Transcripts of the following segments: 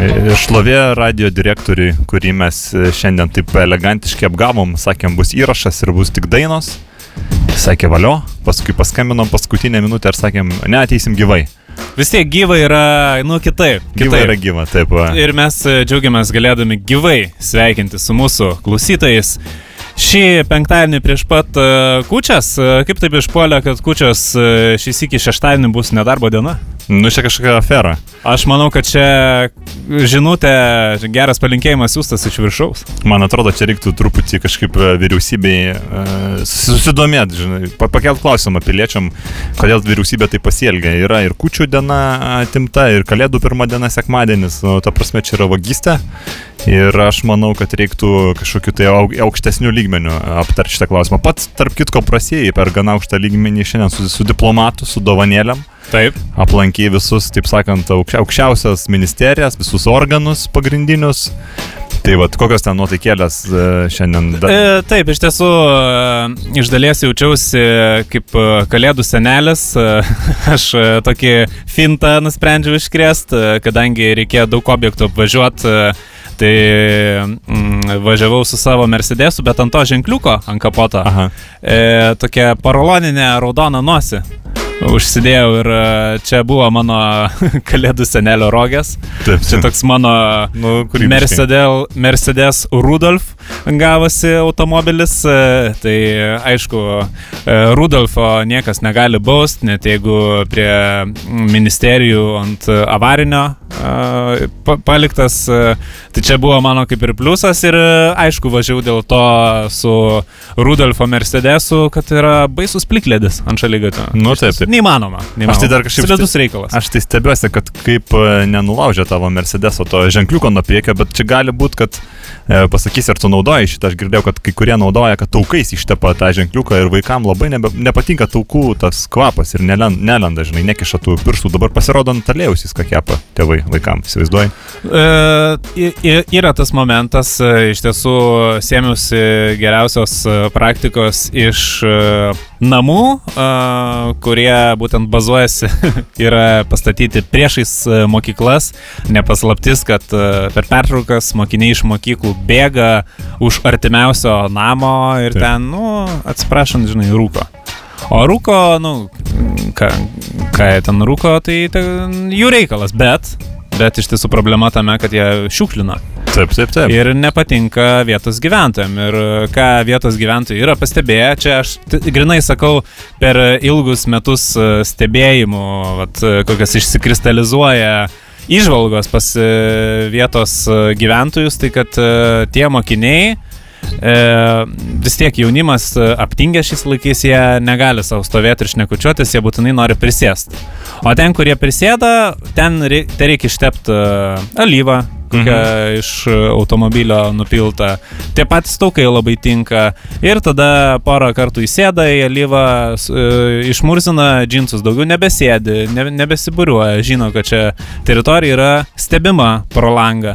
Šlovė radio direktoriui, kurį mes šiandien taip elegantiškai apgavom, sakėm, bus įrašas ir bus tik dainos. Sakė valio, paskui paskambinom paskutinę minutę ir sakėm, ne, ateisim gyvai. Vis tiek gyva yra, nu, kitaip. Gyva kitaip. yra gyva, taip. Va. Ir mes e, džiaugiamės galėdami gyvai sveikinti su mūsų klausytojais. Šį penktadienį prieš pat uh, kučias, uh, kaip taip išpuolė, kad kučias šis iki šeštadienį bus nedarbo diena? Nu, čia kažkokia afera. Aš manau, kad čia žinutė, geras palinkėjimas siūstas iš viršaus. Man atrodo, čia reiktų truputį kažkaip e, vyriausybei uh, susidomėti, žinai, pakelt klausimą piliečiam, kodėl vyriausybė tai pasielgia. Yra ir kučių diena atimta, ir kalėdų pirmą diena sekmadienis, nu, ta prasme, čia yra vagystė. Ir aš manau, kad reiktų kažkokiu tai aukštesniu lygmeniu aptarti šitą klausimą. Pats, tarp kitko, prasėjai per gana aukštą lygmenį šiandien su, su diplomatu, su dovanėlėm. Taip. Aplankiai visus, taip sakant, aukščiausias ministerijas, visus organus pagrindinius. Tai vad, kokios ten nuotaikėlės e, šiandien? Da... E, taip, iš tiesų, e, iš dalies jaučiausi kaip e, kalėdų senelis. Aš tokį fintą nusprendžiau iškrėst, kadangi reikėjo daug objektų apvažiuoti. Tai mm, važiavau su savo Mercedesu, bet ant to ženkliuko, ant kapoto, Aha. e, tokia paraloninė raudona nosi užsidėjau ir e, čia buvo mano kalėdų senelio rogės. Taip, čia toks mano nu, Mercedes, Mercedes Rudolf gavosi automobilis. E, tai aišku, e, Rudolfo niekas negali bausti, net jeigu prie ministerijų ant avarinio paliktas. Tai čia buvo mano kaip ir pliusas ir aišku, važiavau dėl to su Rudolfo Mercedesu, kad yra baisus plikledis ant šalygatvio. Nu, taip, taip. Neįmanoma. neįmanoma. Aš tai dar kažkaip... Slidus reikalas. Aš tai stebiuosi, kad kaip nenulaužė tavo Mercedeso to ženkliuko nuo priekio, bet čia gali būti, kad e, pasakys, ar tu naudoji šitą, aš girdėjau, kad kai kurie naudoja, kad taukais ištepa tą ženkliuką ir vaikam labai nebe, nepatinka taukų tas kvapas ir nelenda, nelenda žinai, nekiša tų pirštų. Dabar pasirodo ant alėjus jis ką kepa tėvai vaikam, įsivaizduoji? E, yra tas momentas, e, iš tiesų sėmiausi geriausios e, praktikos iš e, namų, kurie būtent bazuojasi, yra pastatyti priešais mokyklas. Nepaslaptis, kad per pertraukas mokiniai iš mokyklų bėga už artimiausio namo ir Taip. ten, nu, atsiprašant, žinai, rūko. O rūko, nu, ką, ką jie ten rūko, tai, tai jų reikalas, bet bet iš tiesų problema tame, kad jie šiukšlina. Taip, taip, taip. Ir nepatinka vietos gyventojams. Ir ką vietos gyventojai yra pastebėję, čia aš grinai sakau, per ilgus metus e, stebėjimų, vat, kokias išsikristalizuoja išvalgos pas e, vietos e, gyventojus, tai kad tie mokiniai, e, vis tiek jaunimas aptingę šiais laikais, jie negali savo stovėti ir šnekučiuotis, jie būtinai nori prisėsti. O ten, kur jie prisėda, ten reikia, reikia ištepti alyvą, kokia mhm. iš automobilio nupilta. Tie patys taukai labai tinka. Ir tada porą kartų įsėda į alyvą, e, išmurzina džinsus, daugiau nebesėdi, ne, nebesiburiuoja, žino, kad čia teritorija yra stebima pro langą.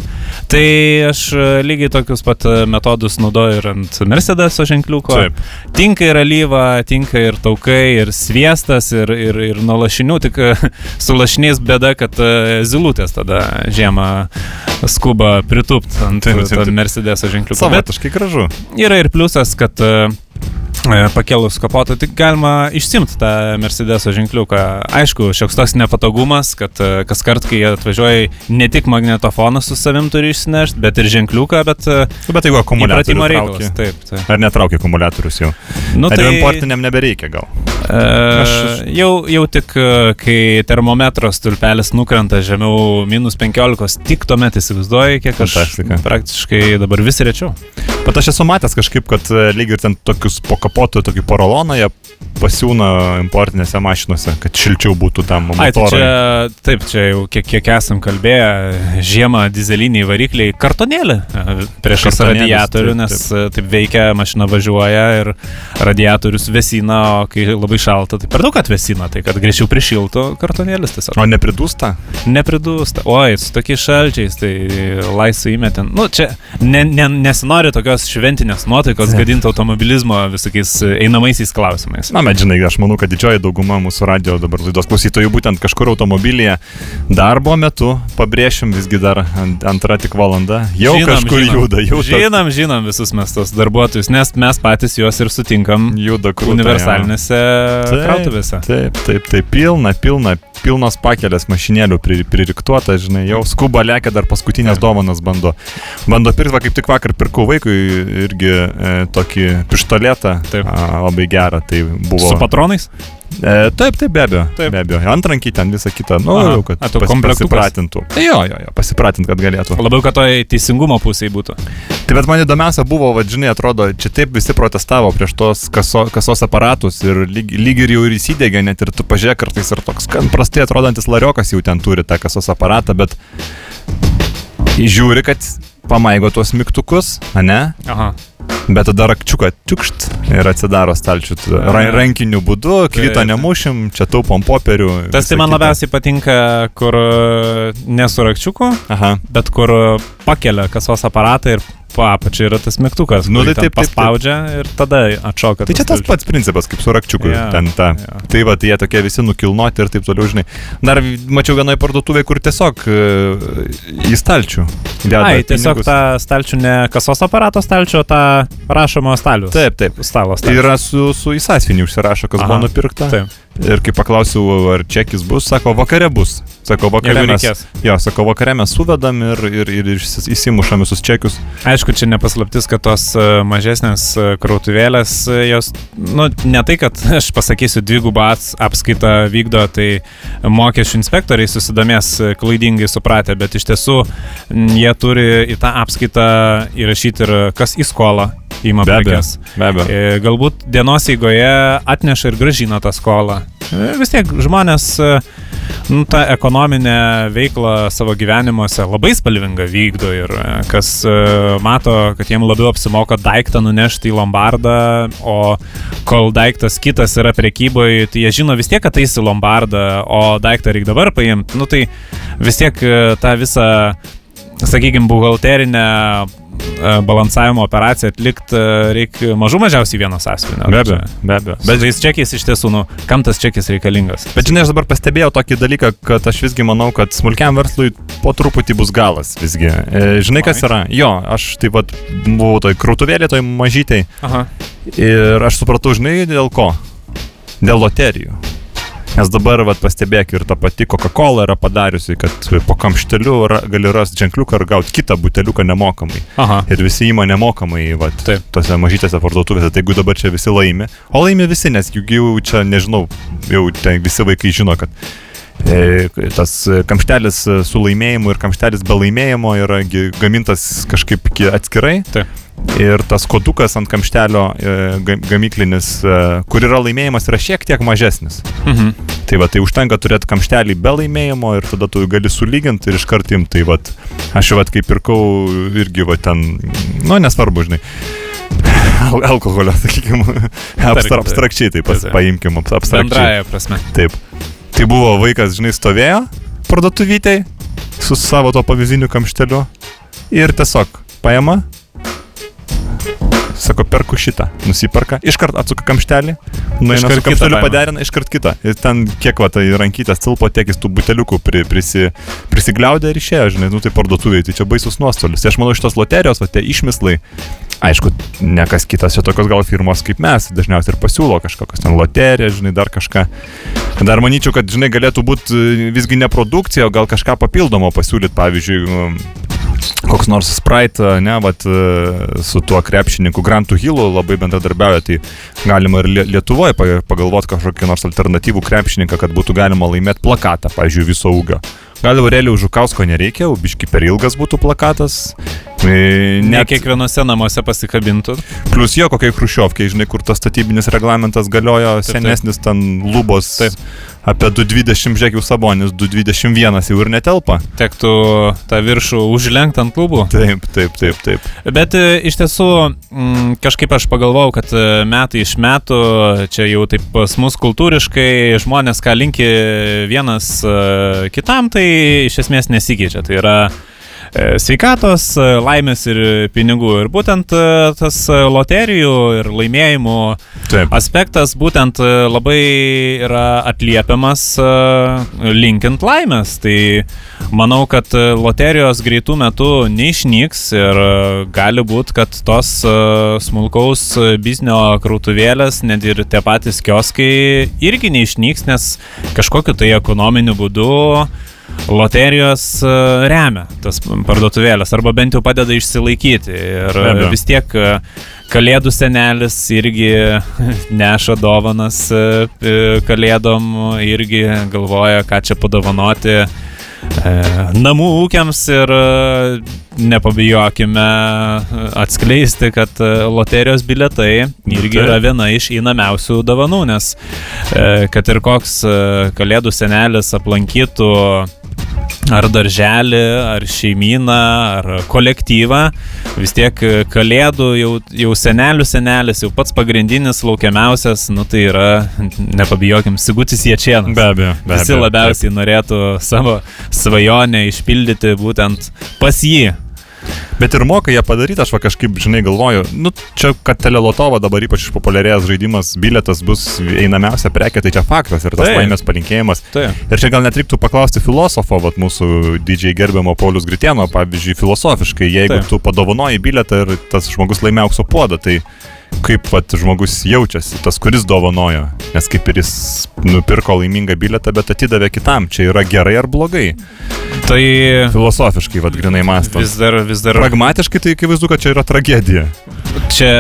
Tai aš lygiai tokius pat metodus naudoju ir ant Mercedeso ženkliuko. Taip. Tinka ir alyva, tinka ir taukai, ir sviestas, ir, ir, ir nuo lašinių, tik su lašiniais bėda, kad e, zilutės tada žiemą skuba pritūpti ant taip, taip, taip. Mercedeso ženkliuko. Savotiškai gražu. Yra ir pliusas, kad uh, E, pakėlus kapotą, tik galima išsimti tą Mercedeso ženkliuką. Aišku, šioks toks nepatogumas, kad e, kas kart, kai atvažiuoji, ne tik magnetofoną su savim turi išsinešti, bet ir ženkliuką, bet... E, bet jeigu akumuliatorius reikalas, taip, taip. Ar netraukia akumuliatorius jau? Nu, Ar tai importiniam nebereikia gal? E, jau, jau tik, kai termometro stulpelis nukrenta žemiau minus 15, tik tuomet įsivaizduoji, kiek aš Fantastika. praktiškai dabar vis rečiau. Bet aš esu matęs kažkaip, kad lyg ir ten tokius po kapotų tokį poroloną jie pasiūna importinėse mašinose, kad šilčiau būtų tam motorui. Ai, tai čia, taip, čia jau kiek, kiek esam kalbėję, žiemą dizeliniai varikliai kartonėlį e, priešais radiatorių, nes taip, taip. taip veikia, mašina važiuoja ir radiatorius vesina, o kai labai šalta, tai per daug atvesina, tai kad greičiau prišiltų kartonėlis tiesiog. O nepridūsta? Nepridūsta. Oi, su tokiais šalčiais, tai laisvai įmetin. Nu, čia ne, ne, nesinori tokios šventinės nuotaikos gadinti automobilizmo visokiais einamaisiais klausimais. Na, bet žinai, aš manau, kad didžioji dauguma mūsų radio dabar laidos klausytojų būtent kažkur automobilyje darbo metu, pabrėšim visgi dar ant- antra tik valanda, jau žinom, kažkur žinom, juda, jau ta- Žinom, žinom visus mes tos darbuotojus, nes mes patys juos ir sutinkam juda krūta, universalinėse krautuvėse. Taip, taip, taip, pilna, pilna, pilnos pakelės mašinėlių pri, pririktuota, žinai, jau skuba lėkia dar paskutinės dovanas bando. Bando pirkti, kaip tik vakar pirkau vaikui irgi e, tokį pištoletą, Taip. a, labai gerą, tai buvo. Su patronais? E, taip, taip, be abejo. Taip. Be abejo. Antrankiai ten visą kitą, nu, Aha. jau, kad A, pas- pasipratintų. Jo, jo, jo, pasipratint, kad galėtų. Labiau, kad toj teisingumo pusėje būtų. Tai bet man įdomiausia buvo, va, žinai, atrodo, čia taip visi protestavo prieš tos kaso, kasos aparatus ir lyg, lyg ir jau ir įsidėgė, net ir tu pažiūrėk kartais ir toks gan prastai atrodantis lariokas jau ten turi tą kasos aparatą, bet žiūri, kad pamaigo tuos mygtukus, ne? Aha. Bet tada rakčiuką čiukšt ir atsidaro stalčių rankiniu būdu, Taip. nemušim, čia taupom popierių. Tas tai man kita. labiausiai patinka, kur e, nesurakčiuku, Aha. bet kur e, pakelia kasos aparatą ir po apačiai yra tas mygtukas. Nu, tai taip, taip, taip. Paspaudžia ir tada atšoka. Tai čia tas pats principas, kaip su rakčiuku. Jo, Ten ta. jo. Tai va, tai jie tokie visi nukilnoti ir taip toliau, žinai. Dar mačiau vienoje parduotuvėje, kur tiesiog e, į stalčių. Ai, tiesiog pinigus. tą stalčių ne kasos aparato stalčių, o tą rašomo stalių. Taip, taip. Stalo Tai stalčių. yra su, su įsasviniu užsirašo, kas Aha, buvo nupirkta. Taip. Ir kai paklausiau, ar čekis bus, sako, vakare bus. Sako, vakare mes. Jo, sako, vakare mes suvedam ir, ir, ir įsimušam visus čekius. Aišku, čia nepaslaptis, kad tos e, mažesnės e, krautuvėlės, e, jos, nu, ne tai, kad aš pasakysiu, dvigubą apskaitą vykdo, tai mokesčių inspektoriai susidomės klaidingai supratę, bet iš tiesų jie turi į tą apskaitą įrašyti ir kas į skolą įma prekes. Be abejo. Galbūt dienos eigoje atneša ir gražina tą skolą. E, Vis tiek žmonės e, nu, tą ekonominę veiklą savo gyvenimuose labai spalvingą vykdo ir e, kas mato, kad jiem labiau apsimoka daiktą nunešti į lombardą, o kol daiktas kitas yra prekyboje, tai jie žino vis tiek, kad eis į lombardą, o daiktą reikia dabar paimti. Nu tai vis tiek tą visą sakykime, buhalterinę balansavimo operaciją atlikti reikia mažų mažiausiai vieno sąsiuvinio. Be abejo. Be abejo. Bet tais čekiais iš tiesų, nu, kam tas čekis reikalingas? Bet žinai, aš dabar pastebėjau tokį dalyką, kad aš visgi manau, kad smulkiam verslui po truputį bus galas visgi. E, žinai, kas yra? Jo, aš taip pat buvau toj krūtuvėlė, toj mažytei. Aha. Ir aš supratau, žinai, dėl ko? Dėl loterijų. Nes dabar vat, pastebėk ir ta pati Coca-Cola yra padariusi, kad po kamšteliu ra, gali rasti ženkliuką ir gauti kitą buteliuką nemokamai. Aha. Ir visi įma nemokamai, Taip. tose mažytėse parduotuvėse. Tai jeigu dabar čia visi laimi, o laimi visi, nes juk jau čia, nežinau, jau ten visi vaikai žino, kad tas kamštelis su laimėjimu ir kamštelis be laimėjimo yra gamintas kažkaip ki- atskirai. Taip. Ir tas kodukas ant kamštelio e, ga- gamyklinis, e, kur yra laimėjimas, yra šiek tiek mažesnis. Mhm. Tai va, tai užtenka turėti kamštelį be laimėjimo ir tada tu gali sulyginti ir iškart imti. Tai va, aš jau, vat, kai pirkau, irgi va ten, nu, nesvarbu, žinai. Al alkoholio, sakykime, taip. abstrakčiai tai pas, Taip, taip. paimkim, abs- abstrakčiai. Bendraja prasme. Taip. Tai buvo vaikas, žinai, stovėjo parduotuvytei su savo to pavyzdiniu kamšteliu ir tiesiog paima, sako, perku šitą, nusiperka, iškart atsuka kamštelį, nueina Iškart su kamšteliu paderina, iškart kitą. Ir ten kiek va tai rankytės tilpo, tiek jis tų buteliukų pri, prisi, prisigliaudė ir išėjo, žinai, nu tai parduotuviai, tai čia baisus nuostolis. Tai aš manau, šitos loterijos, va tie išmislai, aišku, ne kas kitas, čia tokios gal firmos kaip mes, dažniausiai ir pasiūlo kažkokios ten loterijas, žinai, dar kažką. Dar manyčiau, kad, žinai, galėtų būti visgi ne produkcija, o gal kažką papildomo pasiūlyti, pavyzdžiui, um, koks nors Sprite, ne, vat, e, su tuo krepšininku Grantu Hillu labai bendradarbiauja, tai galima ir Lie- Lietuvoje pa- pagalvoti kažkokį nors alternatyvų krepšininką, kad būtų galima laimėti plakatą, pavyzdžiui, viso ūgio. Gal Aurelijų Žukausko nereikia, biški per ilgas būtų plakatas. E, Ne Net kiekvienose namuose pasikabintų. Plus jo kokiai Hrušiovkiai, žinai, kur tas statybinis reglamentas galiojo, taip. senesnis ten lubos Taip. apie 220, žiūrėk, jau sabonis, 221 jau ir netelpa. Tektų tą viršų užlenkti ant klubų. Taip, taip, taip, taip. Bet e, iš tiesų m, kažkaip aš pagalvojau, kad e, metai iš metų čia jau taip pas mus kultūriškai žmonės ką linki vienas kitam, tai iš esmės nesikeičia. Tai yra sveikatos, e, laimės ir pinigų. Ir būtent e, tas e, loterijų ir laimėjimų Taip. aspektas būtent e, labai yra atliepiamas e, linkint laimės. Tai manau, kad e, loterijos greitų metų neišnyks ir e, gali būti, kad tos e, smulkaus e, biznio krautuvėlės, net ir tie patys kioskai irgi neišnyks, nes kažkokiu tai ekonominiu būdu loterijos e, remia tas parduotuvėlės arba bent jau padeda išsilaikyti. Ir Be abejo. vis tiek e, Kalėdų senelis irgi neša dovanas e, kalėdom, irgi galvoja, ką čia padovanoti namų ūkiams ir nepabijokime atskleisti, kad loterijos biletai irgi yra viena iš įnamiausių dovanų, nes kad ir koks kalėdų senelis aplankytų ar darželį, ar šeimyną, ar kolektyvą, vis tiek e, kalėdų jau, jau senelių senelis, jau pats pagrindinis, laukiamiausias, nu tai yra, nepabijokim, Sigutis Ječienas. Be abejo. Be Visi abejo. labiausiai norėtų savo svajonę išpildyti būtent pas jį. Bet ir moka jie padaryti, aš va kažkaip, žinai, galvoju, nu, čia, kad telelotovo dabar ypač išpopuliarėjęs žaidimas, biletas bus einamiausia prekė, tai čia faktas ir tas Taip. laimės palinkėjimas. Tai. Ir čia gal net reiktų paklausti filosofo, vat, mūsų didžiai gerbiamo Paulius Gritieno, pavyzdžiui, filosofiškai, jeigu Taip. tu padovanoji biletą ir tas žmogus laimė aukso puodą, tai kaip vat, žmogus jaučiasi, tas, kuris dovanojo, nes kaip ir jis nupirko laimingą biletą, bet atidavė kitam, čia yra gerai ar blogai. Tai Filosofiškai, vad, grinai mąstant. vis dar, vis dar Pragmatiškai tai akivaizdu, kad čia yra tragedija. Čia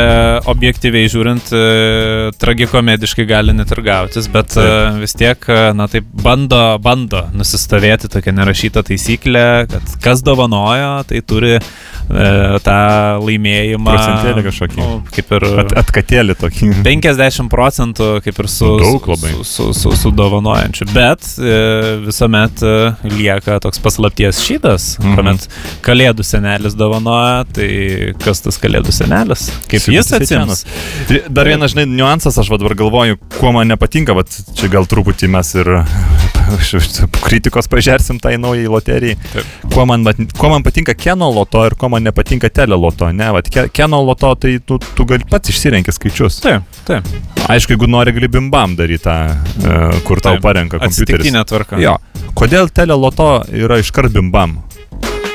objektyviai žiūrint, e, tragikomediškai gali net ir gautis, bet Taip. e, vis tiek, e, na taip, bando, bando nusistovėti tokia nerašyta taisyklė, kad kas dovanojo, tai turi e, tą laimėjimą. Procentėlį kažkokį. Nu, kaip ir At, atkatėlį tokį. 50 procentų kaip ir su, Daug labai. su, su, su, su dovanojančiu, bet e, visuomet e, lieka toks paslapties šydas, Mhm. mhm. kuomet kalėdų senelis dovanoja, tai kas tas kalėdų senelis? Kaip Sigutis jis atsims? Dar vienas, žinai, niuansas, aš dabar galvoju, kuo man nepatinka, va čia gal truputį mes ir kritikos pažersim tai naujai loterijai. Taip. Kuo man, vat- kuo man patinka Keno loto ir kuo man nepatinka Tele loto, ne, va, Keno loto, tai tu, tu gali pats išsirenki skaičius. Taip, taip. Aišku, jeigu nori, gali bimbam daryti tą, e, kur tau Taip. parenka kompiuteris. Atsitiktinė tvarka. Jo. Kodėl Tele loto yra iškart bimbam?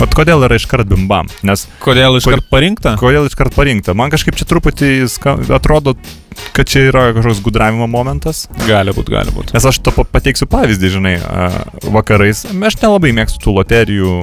Vat kodėl yra iškart bimbam? Nes Kodėl iškart parinkta? Kodėl iškart parinkta? Man kažkaip čia truputį atrodo, kad čia yra kažkoks gudravimo momentas. Gali būti, gali būti. Nes aš to pa- pateiksiu pavyzdį, žinai, vakarais. Aš nelabai mėgstu tų loterijų,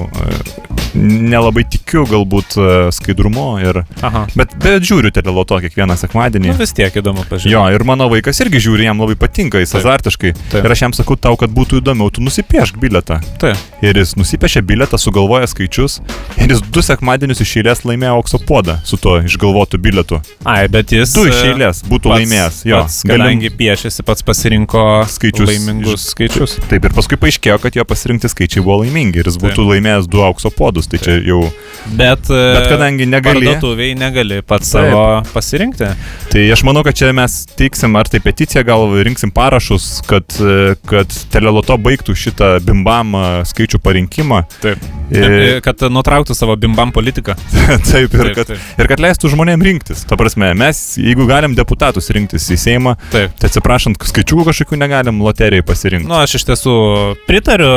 nelabai tikiu galbūt skaidrumu. Ir, Aha. bet, bet žiūriu teleloto kiekvieną sekmadienį. Nu, vis tiek įdomu pažiūrėti. Jo, ir mano vaikas irgi žiūri, jam labai patinka, jis Taip. azartiškai. Taip. Ir aš jam sakau, tau, kad būtų įdomiau, tu nusipiešk biletą. Taip. Ir jis nusipiešė biletą, sugalvoja skaičius. Ir jis du sekmadienius iš eilės laimėjo aukso puodą su tuo išgalvotu biletu. Ai, bet jis. Du iš e, eilės būtų pats- laimėjęs. Jo, Pats, kadangi piešėsi, pats pasirinko Skaičius. laimingus skaičius. Taip, ir paskui paaiškėjo, kad jo pasirinkti skaičiai buvo laimingi ir jis būtų laimėjęs du aukso podus. Tai čia jau. Bet, Bet kadangi negali. Parduotuviai negali pats Taip. savo pasirinkti. Tai aš manau, kad čia mes teiksim ar tai peticiją, gal rinksim parašus, kad, e, kad teleloto baigtų šitą bimbam e, skaičių parinkimą. Taip. Ir, Kad nutrauktų savo bimbam politiką. taip, ir, Taip, kad, taip. ir kad leistų žmonėm rinktis. Ta prasme, mes, jeigu galim deputatus rinktis į Seimą, Taip. tai atsiprašant, skaičių kažkokių negalim loterijai pasirinkti. Nu, aš iš tiesų pritariu,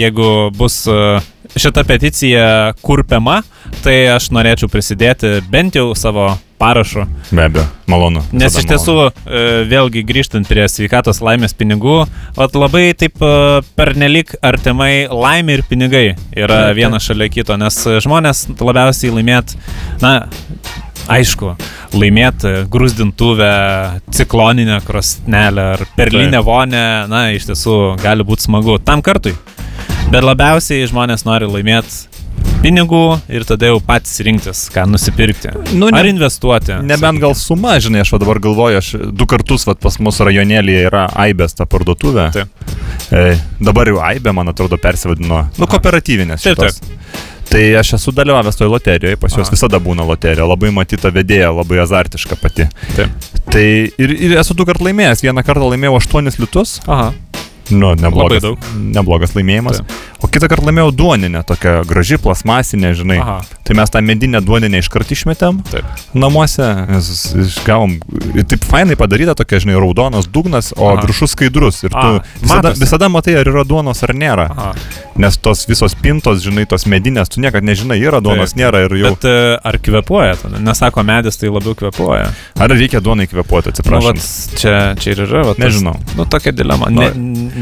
jeigu bus e, šita peticija kurpiama, tai aš norėčiau prisidėti bent jau savo parašu. Be abejo, malonu. Nes iš tiesų, e, vėlgi grįžtant prie sveikatos laimės pinigų, vat labai taip e, pernelik artimai laimė ir pinigai yra Taip, taip. vienas šalia kito, nes žmonės labiausiai laimėt, na, aišku, laimėt e, grūzdintuvę, cikloninę krosnelę ar perlinę vonę, na, iš tiesų gali būti smagu tam kartui. Bet labiausiai žmonės nori laimėti pinigų ir tada jau patys rinktis, ką nusipirkti. Nu, ne- Ar investuoti. Nebent gal suma, žinai, aš dabar galvoju, aš du kartus vat, pas mus rajonėlėje yra Aibės ta parduotuvė. Taip. E, dabar jau Aibė, man atrodo, persivadino. Nu, kooperatyvinės. Taip, šitos. Tai aš esu dalyvavęs toje loterijoje, pas juos visada būna loterija, labai matyta vedėja, labai azartiška pati. Taip. Tai ir, ir esu du kartus laimėjęs, vieną kartą laimėjau 8 litus, Aha. Nu, neblogas, neblogas laimėjimas. Taip. O kitą kartą laimėjau duoninę, tokią graži, plasmasinė, žinai. Aha. Tai mes tą medinę duoninę iškart išmetėm Taip. namuose, išgavom, taip fainai padaryta tokia, žinai, raudonas dugnas, o Aha. viršus skaidrus. Ir tu A, visada, visada matai, ar yra duonos ar nėra. Aha. Nes tos visos pintos, žinai, tos medinės, tu niekada nežinai, yra duonos, Taip. nėra ir jau. Bet e, ar kvepuoja tada? Nesako medis, tai labiau kvepuoja. Ar reikia duonai kvepuoti, Nu, atsiprašau. vat, čia, čia ir yra. Vat, tas- Nežinau. Nu, tokia dilema. Nu, Ne,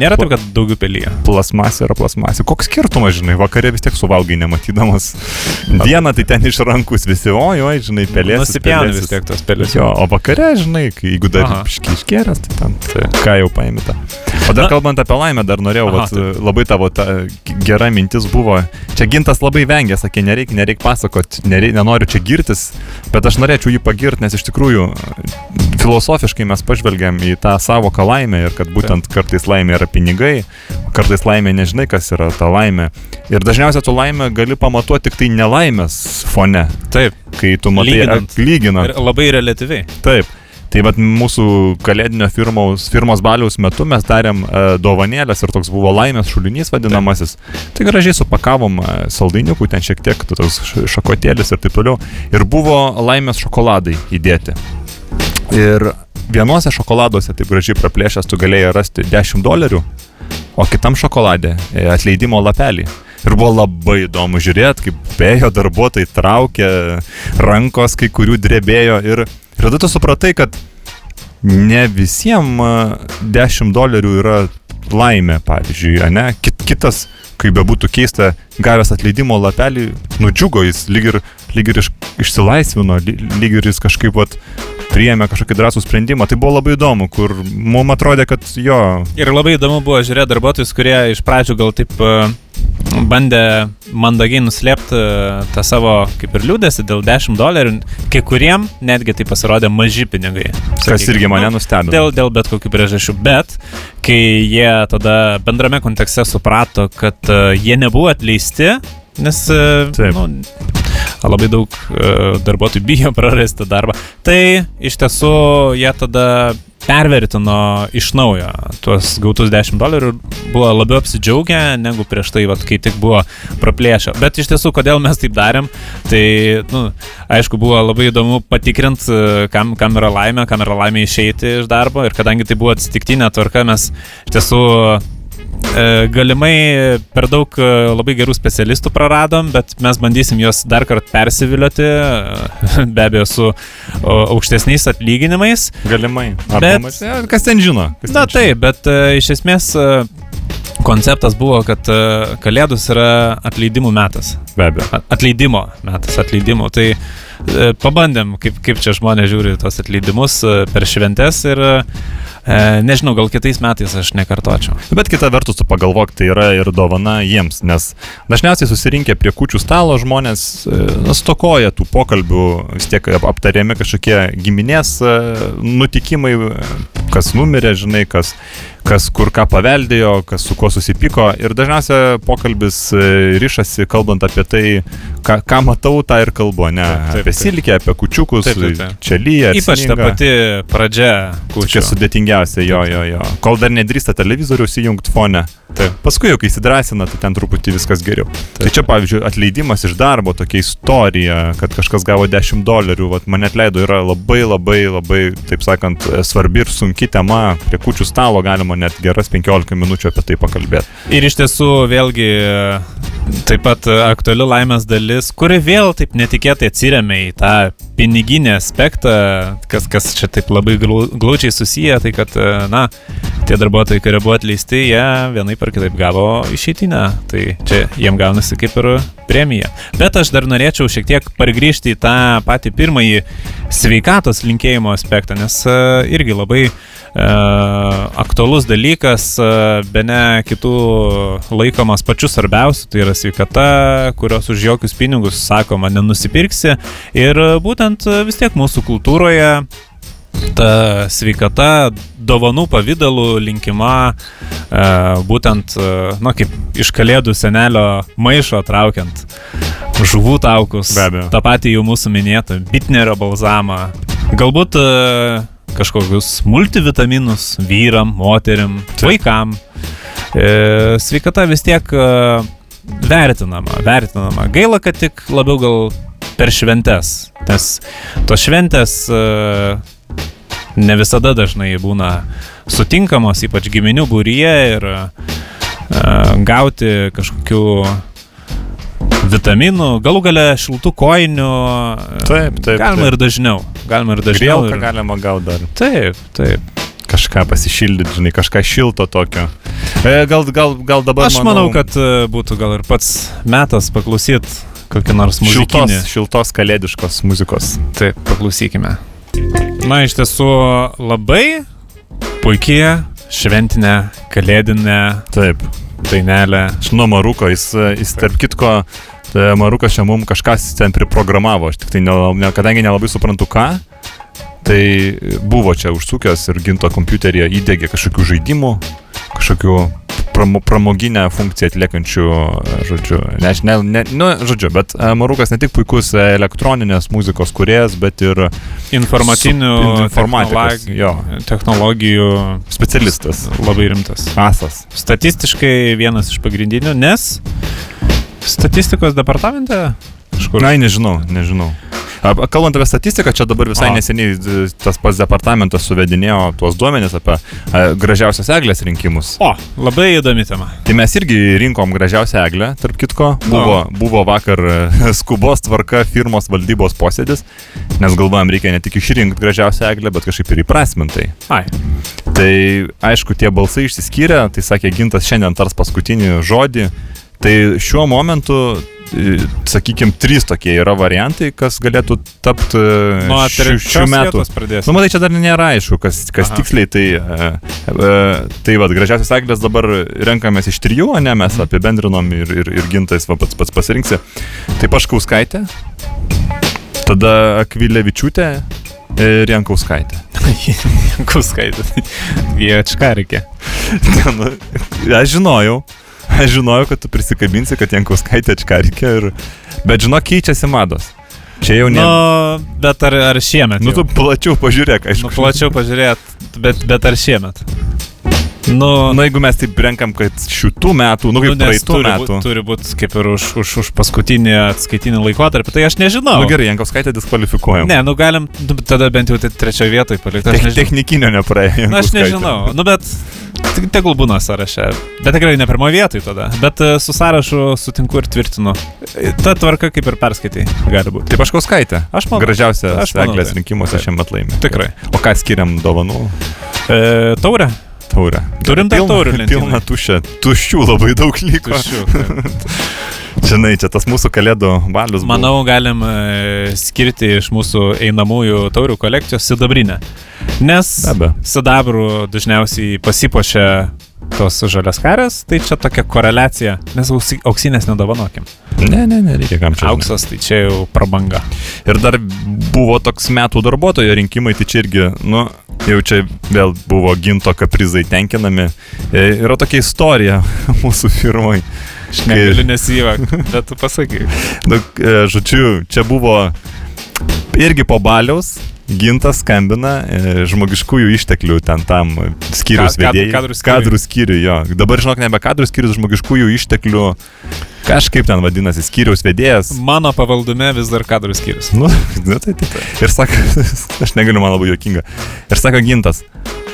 nėra taip, kad daugiau pelyje. Plasmasė yra plasmasė. Koks skirtumas, žinai, vakare vis tiek suvalgai nematydamas. Dieną tai ten iš rankus visi, oi, oi, žinai, pelės. Nusipjauni vis tiek tos pelės. Jo, o vakare, žinai, kai, jeigu dar iškėręs, tai ten, tai ką jau paimta. O dar Na- kalbant apie laimę, dar norėjau, Aha, vat, labai tavo ta gera mintis buvo. Čia gintas labai vengia, sakė, nereikia, nereikia pasakot, nereik, nenoriu čia girtis, bet aš norėčiau jį pagirti, nes iš tikrųjų filosofiškai mes pažvelgiam į tą savoką laimę ir kad būtent kartais laimė yra pinigai, kartais laimė nežinai, kas yra ta laimė. Ir dažniausiai tu laimę gali pamatuoti tik tai nelaimės fone, Taip. kai tu matai Lyginant. lyginant. Ir labai relatyviai. Taip. Tai vad mūsų kalėdinio firmos, firmos baliaus metu mes darėm e, dovanėlės ir toks buvo laimės šulinys vadinamasis. Tai gražiai supakavom e, saldainiukų, ten šiek tiek š- šakotėlis ir taip toliau. Ir buvo laimės šokoladai įdėti. Ir vienuose šokoladuose taip gražiai praplėšęs tu galėjai rasti 10 dolerių, o kitam šokolade e, atleidimo lapelį. Ir buvo labai įdomu žiūrėti, kaip bėjo darbuotojai traukė, rankos kai kurių drebėjo ir, ir tada tu supratai, kad ne visiems 10 dolerių yra laimė, pavyzdžiui, ne? Kit, kitas, kaip bebūtų keista, gavęs atleidimo lapelį, nudžiugo jis, lyg ir, lyg ir iš, išsilaisvino, ly- lyg ir jis kažkaip vat, priėmė kažkokį drąsų sprendimą. Tai buvo labai įdomu, kur mums atrodė, kad jo, Ir labai įdomu buvo žiūrėti darbuotojus, kurie iš pradžių gal taip e, bandė mandagiai nuslėpti e, tą savo kaip ir liūdėsi dėl 10 dolerių. Kai kuriem netgi tai pasirodė maži pinigai. kas Sakykim, irgi mane nu, nustebino. Dėl, dėl bet kokių priežasčių. Bet kai jie tada bendrame kontekste suprato, kad uh, jie nebuvo atleisti, nes uh, Taip. nu, labai daug darbuotojų bijo prarasti darbą, tai iš tiesų jie tada pervertino iš naujo tuos gautus 10 dolerių buvo labiau apsidžiaugę negu prieš tai, vat, kai tik buvo praplėšę. Bet iš tiesų, kodėl mes taip darėm, tai, nu, aišku, buvo labai įdomu patikrinti, kam, kam yra laimė, kam yra laimė išeiti iš darbo ir kadangi tai buvo atsitiktinė tvarka, mes iš tiesų e, galimai per daug e, labai gerų specialistų praradom, bet mes bandysim juos dar kartą persivilioti, e, be abejo, su aukštesniais atlyginimais. Galimai. Bet- Bet... Pamatai, kas ten žino? Kas Na ten žino? taip, bet e, iš esmės e, konceptas buvo, kad e, Kalėdus yra atleidimų metas. Be abejo. Atleidimo metas, atleidimo. Tai e, pabandėm, kaip, kaip čia žmonės žiūri tos atleidimus e, per šventes ir e, nežinau, gal kitais metais aš nekartočiau. Bet kita vertus, tu pagalvok, tai yra ir dovana jiems, nes dažniausiai susirinkę prie kučių stalo žmonės e, stokoja tų pokalbių, vis tiek ap- aptariami kažkokie giminės e, nutikimai, kas numirė, žinai, kas, kas kur ką paveldėjo, kas su kuo susipyko. Ir dažniausiai pokalbis e, rišasi, kalbant apie tai, ką, ką matau, tą ir kalbu, ne? Taip, taip, apie silkę, apie kučiukus, Taip, taip, taip. čia lyja. Ypač ta pati pradžia Čia sudėtingiausia, jo, jo, jo. Kol dar nedrįsta televizoriaus įjungti fone. Taip. Paskui jau, kai įsidrasina, tai ten truputį viskas geriau. Taip. Tai čia, pavyzdžiui, atleidimas iš darbo, tokia istorija, kad kažkas gavo 10 dolerių, vat, mane atleido, yra labai, labai, labai, taip sakant, svarbi ir sunki tema. Prie kučių stalo galima net geras 15 minučių apie tai pakalbėti. Ir iš tiesų vėlgi taip pat aktuali laimės dalis, kuri vėl taip netikėtai atsiriamė į tą piniginį aspektą, kas, kas čia taip labai glau- glaučiai susiję, tai kad, e, na, tie darbuotojai, kurie buvo atleisti, jie vienai par kitaip gavo išeitinę, tai čia jiem gaunasi kaip ir premija. Bet aš dar norėčiau šiek tiek pargrįžti į tą patį pirmąjį sveikatos linkėjimo aspektą, nes e, irgi labai e, aktualus dalykas, be ne kitų laikomas pačiu svarbiausiu, tai yra sveikata, kurios už jokius pinigus, sakoma, nenusipirksi. Ir e, būtent e, vis tiek mūsų kultūroje ta sveikata dovanų pavydalų linkima, e, būtent, e, na, kaip iš kalėdų senelio maišo traukiant žuvų taukus, Be abejo. tą patį jau mūsų minėtą, bitnerio balzamą, galbūt kažkokius multivitaminus vyram, moteriam, vaikam. Sveikata vis tiek vertinama, vertinama. Gaila, kad tik labiau gal per šventes, nes tos šventės e, ne visada dažnai būna sutinkamos, ypač giminių būryje ir e, gauti kažkokių vitaminų, galų gale šiltų koinių. e, Taip, taip, Galima taip. ir dažniau. Galima ir dažniau. Grielką Ir... galima gauti dar. Taip, taip. Kažką pasišildyti, žinai, kažką šilto tokio. E, gal, gal, gal dabar... Aš manau, kad e, būtų gal ir pats metas paklausyti kokį nors šiltos, muzikinį. šiltos kalėdiškos muzikos. Taip, paklausykime. Na, iš tiesų labai puikiai šventinė, kalėdinė Taip. dainelė. Nuo Maruko, jis, jis tarp kitko, e, Marukas čia mums kažkas ten priprogramavo, aš tik tai, ne, ne, kadangi nelabai suprantu ką, tai buvo čia užsukęs ir ginto kompiuteryje įdėgė kažkokių žaidimų, kažkokių pramo, pramoginę funkciją atliekančių, e, žodžiu, ne, ne, ne, nu, žodžiu, bet e, Marukas ne tik puikus elektroninės muzikos kuriejas, bet ir Informacinių technologijų, jo. technologijų specialistas, labai rimtas. asas. Statistiškai vienas iš pagrindinių, nes statistikos departamente kažkur. Na, nežinau, nežinau. Kalbant apie statistiką, čia dabar visai A. neseniai e, tas pats departamentas suvedinėjo tuos duomenis apie a, gražiausios eglės rinkimus. O, labai įdomi tema. Tai mes irgi rinkom gražiausią eglę, tarp kitko. Buvo, buvo vakar e, skubos tvarka firmos valdybos posėdis, nes galvojam, reikia ne tik išrinkti gražiausią eglę, bet kažkaip ir įprasmintai. Ai, Tai aišku, tie balsai išsiskyrė, tai sakė Gintas šiandien tars paskutinį žodį. Tai šiuo momentu, sakykime, trys tokie yra variantai, kas galėtų tapti nuo šių, šių metų. Nu, matai, čia dar nėra aišku, kas, kas Aha. tiksliai tai. E, e, tai vad, gražiausias eglės dabar renkamės iš trijų, o ne mes apibendrinom ir, ir, ir gintais va, pats, pats pasirinksi. Tai Paškauskaitė, tada Akvilevičiūtė ir Jankauskaitė. Kuskaitė. Viečka reikia. Nu, aš žinojau, aš žinojau, kad tu prisikabinsi, kad Jankauskaitė atškarikė ir... Bet žinok, keičiasi mados. Čia jau ne... Nu, bet ar, ar šiemet? Nu, jau? tu plačiau pažiūrėk, aišku. nu, plačiau pažiūrėt, bet, bet ar šiemet? Nu, Nu, jeigu mes taip renkam, kad šitų metų, nu, kaip nes praeitų turi metų. būt- Turi būti kaip ir už, už, už paskutinį atskaitinį laikotarpį, tai aš nežinau. Nu gerai, Jankauskaitė diskvalifikuojam. Ne, nu galim nu, tada bent jau tai trečioje vietoje palikti. Nežinau. technikinio nepraėjo. Na, aš nežinau, nu bet tegul būna sąraše. Bet tikrai ne pirmoje vietoje tada. Bet e, su sąrašu sutinku ir tvirtinu. Ta tvarka kaip ir perskaitai gali būti. Tai Paškauskaitė. Aš manau. Gražiausia eglės tai. rinkimuose Taip. šiame laimė. Tikrai. O ką skiriam dovanų? E, taurė? Taurę. Turim dar taurių lentynoj. Pilna tuščia. Tuščių labai daug liko. Tuščių. Žinai, čia tas mūsų kalėdų balius. buvo. Manau, galim e, skirti iš mūsų einamųjų taurių kolekcijos sidabrinę. Nes Be abejo. sidabrų dažniausiai pasipočia tos žalias karės, tai čia tokia koreliacija, nes auksi- auksinės nedovanokim. Ne, ne, ne, reikia kam čia. Auksas tai čia jau prabanga. Ir dar buvo toks metų darbuotojo rinkimai, tai čia irgi, nu, jau čia vėl buvo ginto kaprizai tenkinami. E, yra tokia istorija mūsų firmai. Aš negaliu nesijėvak, bet tu pasakai. Nu, e, žodžiu, čia buvo irgi po baliaus. Gintas skambina e, žmogiškųjų išteklių ten tam skyrius Kad- vedėjai. kadrų skyriui. Kadrų skyriui, jo. Dabar žinok, nebe kadrų skyrius, žmogiškųjų išteklių. Kažkaip ten vadinasi, skyriaus vedėjas. Mano pavaldume vis dar kadrų skyrius. Nu, nu tai, tai. Ir sako, aš negaliu, man labai juokinga. Ir sako Gintas,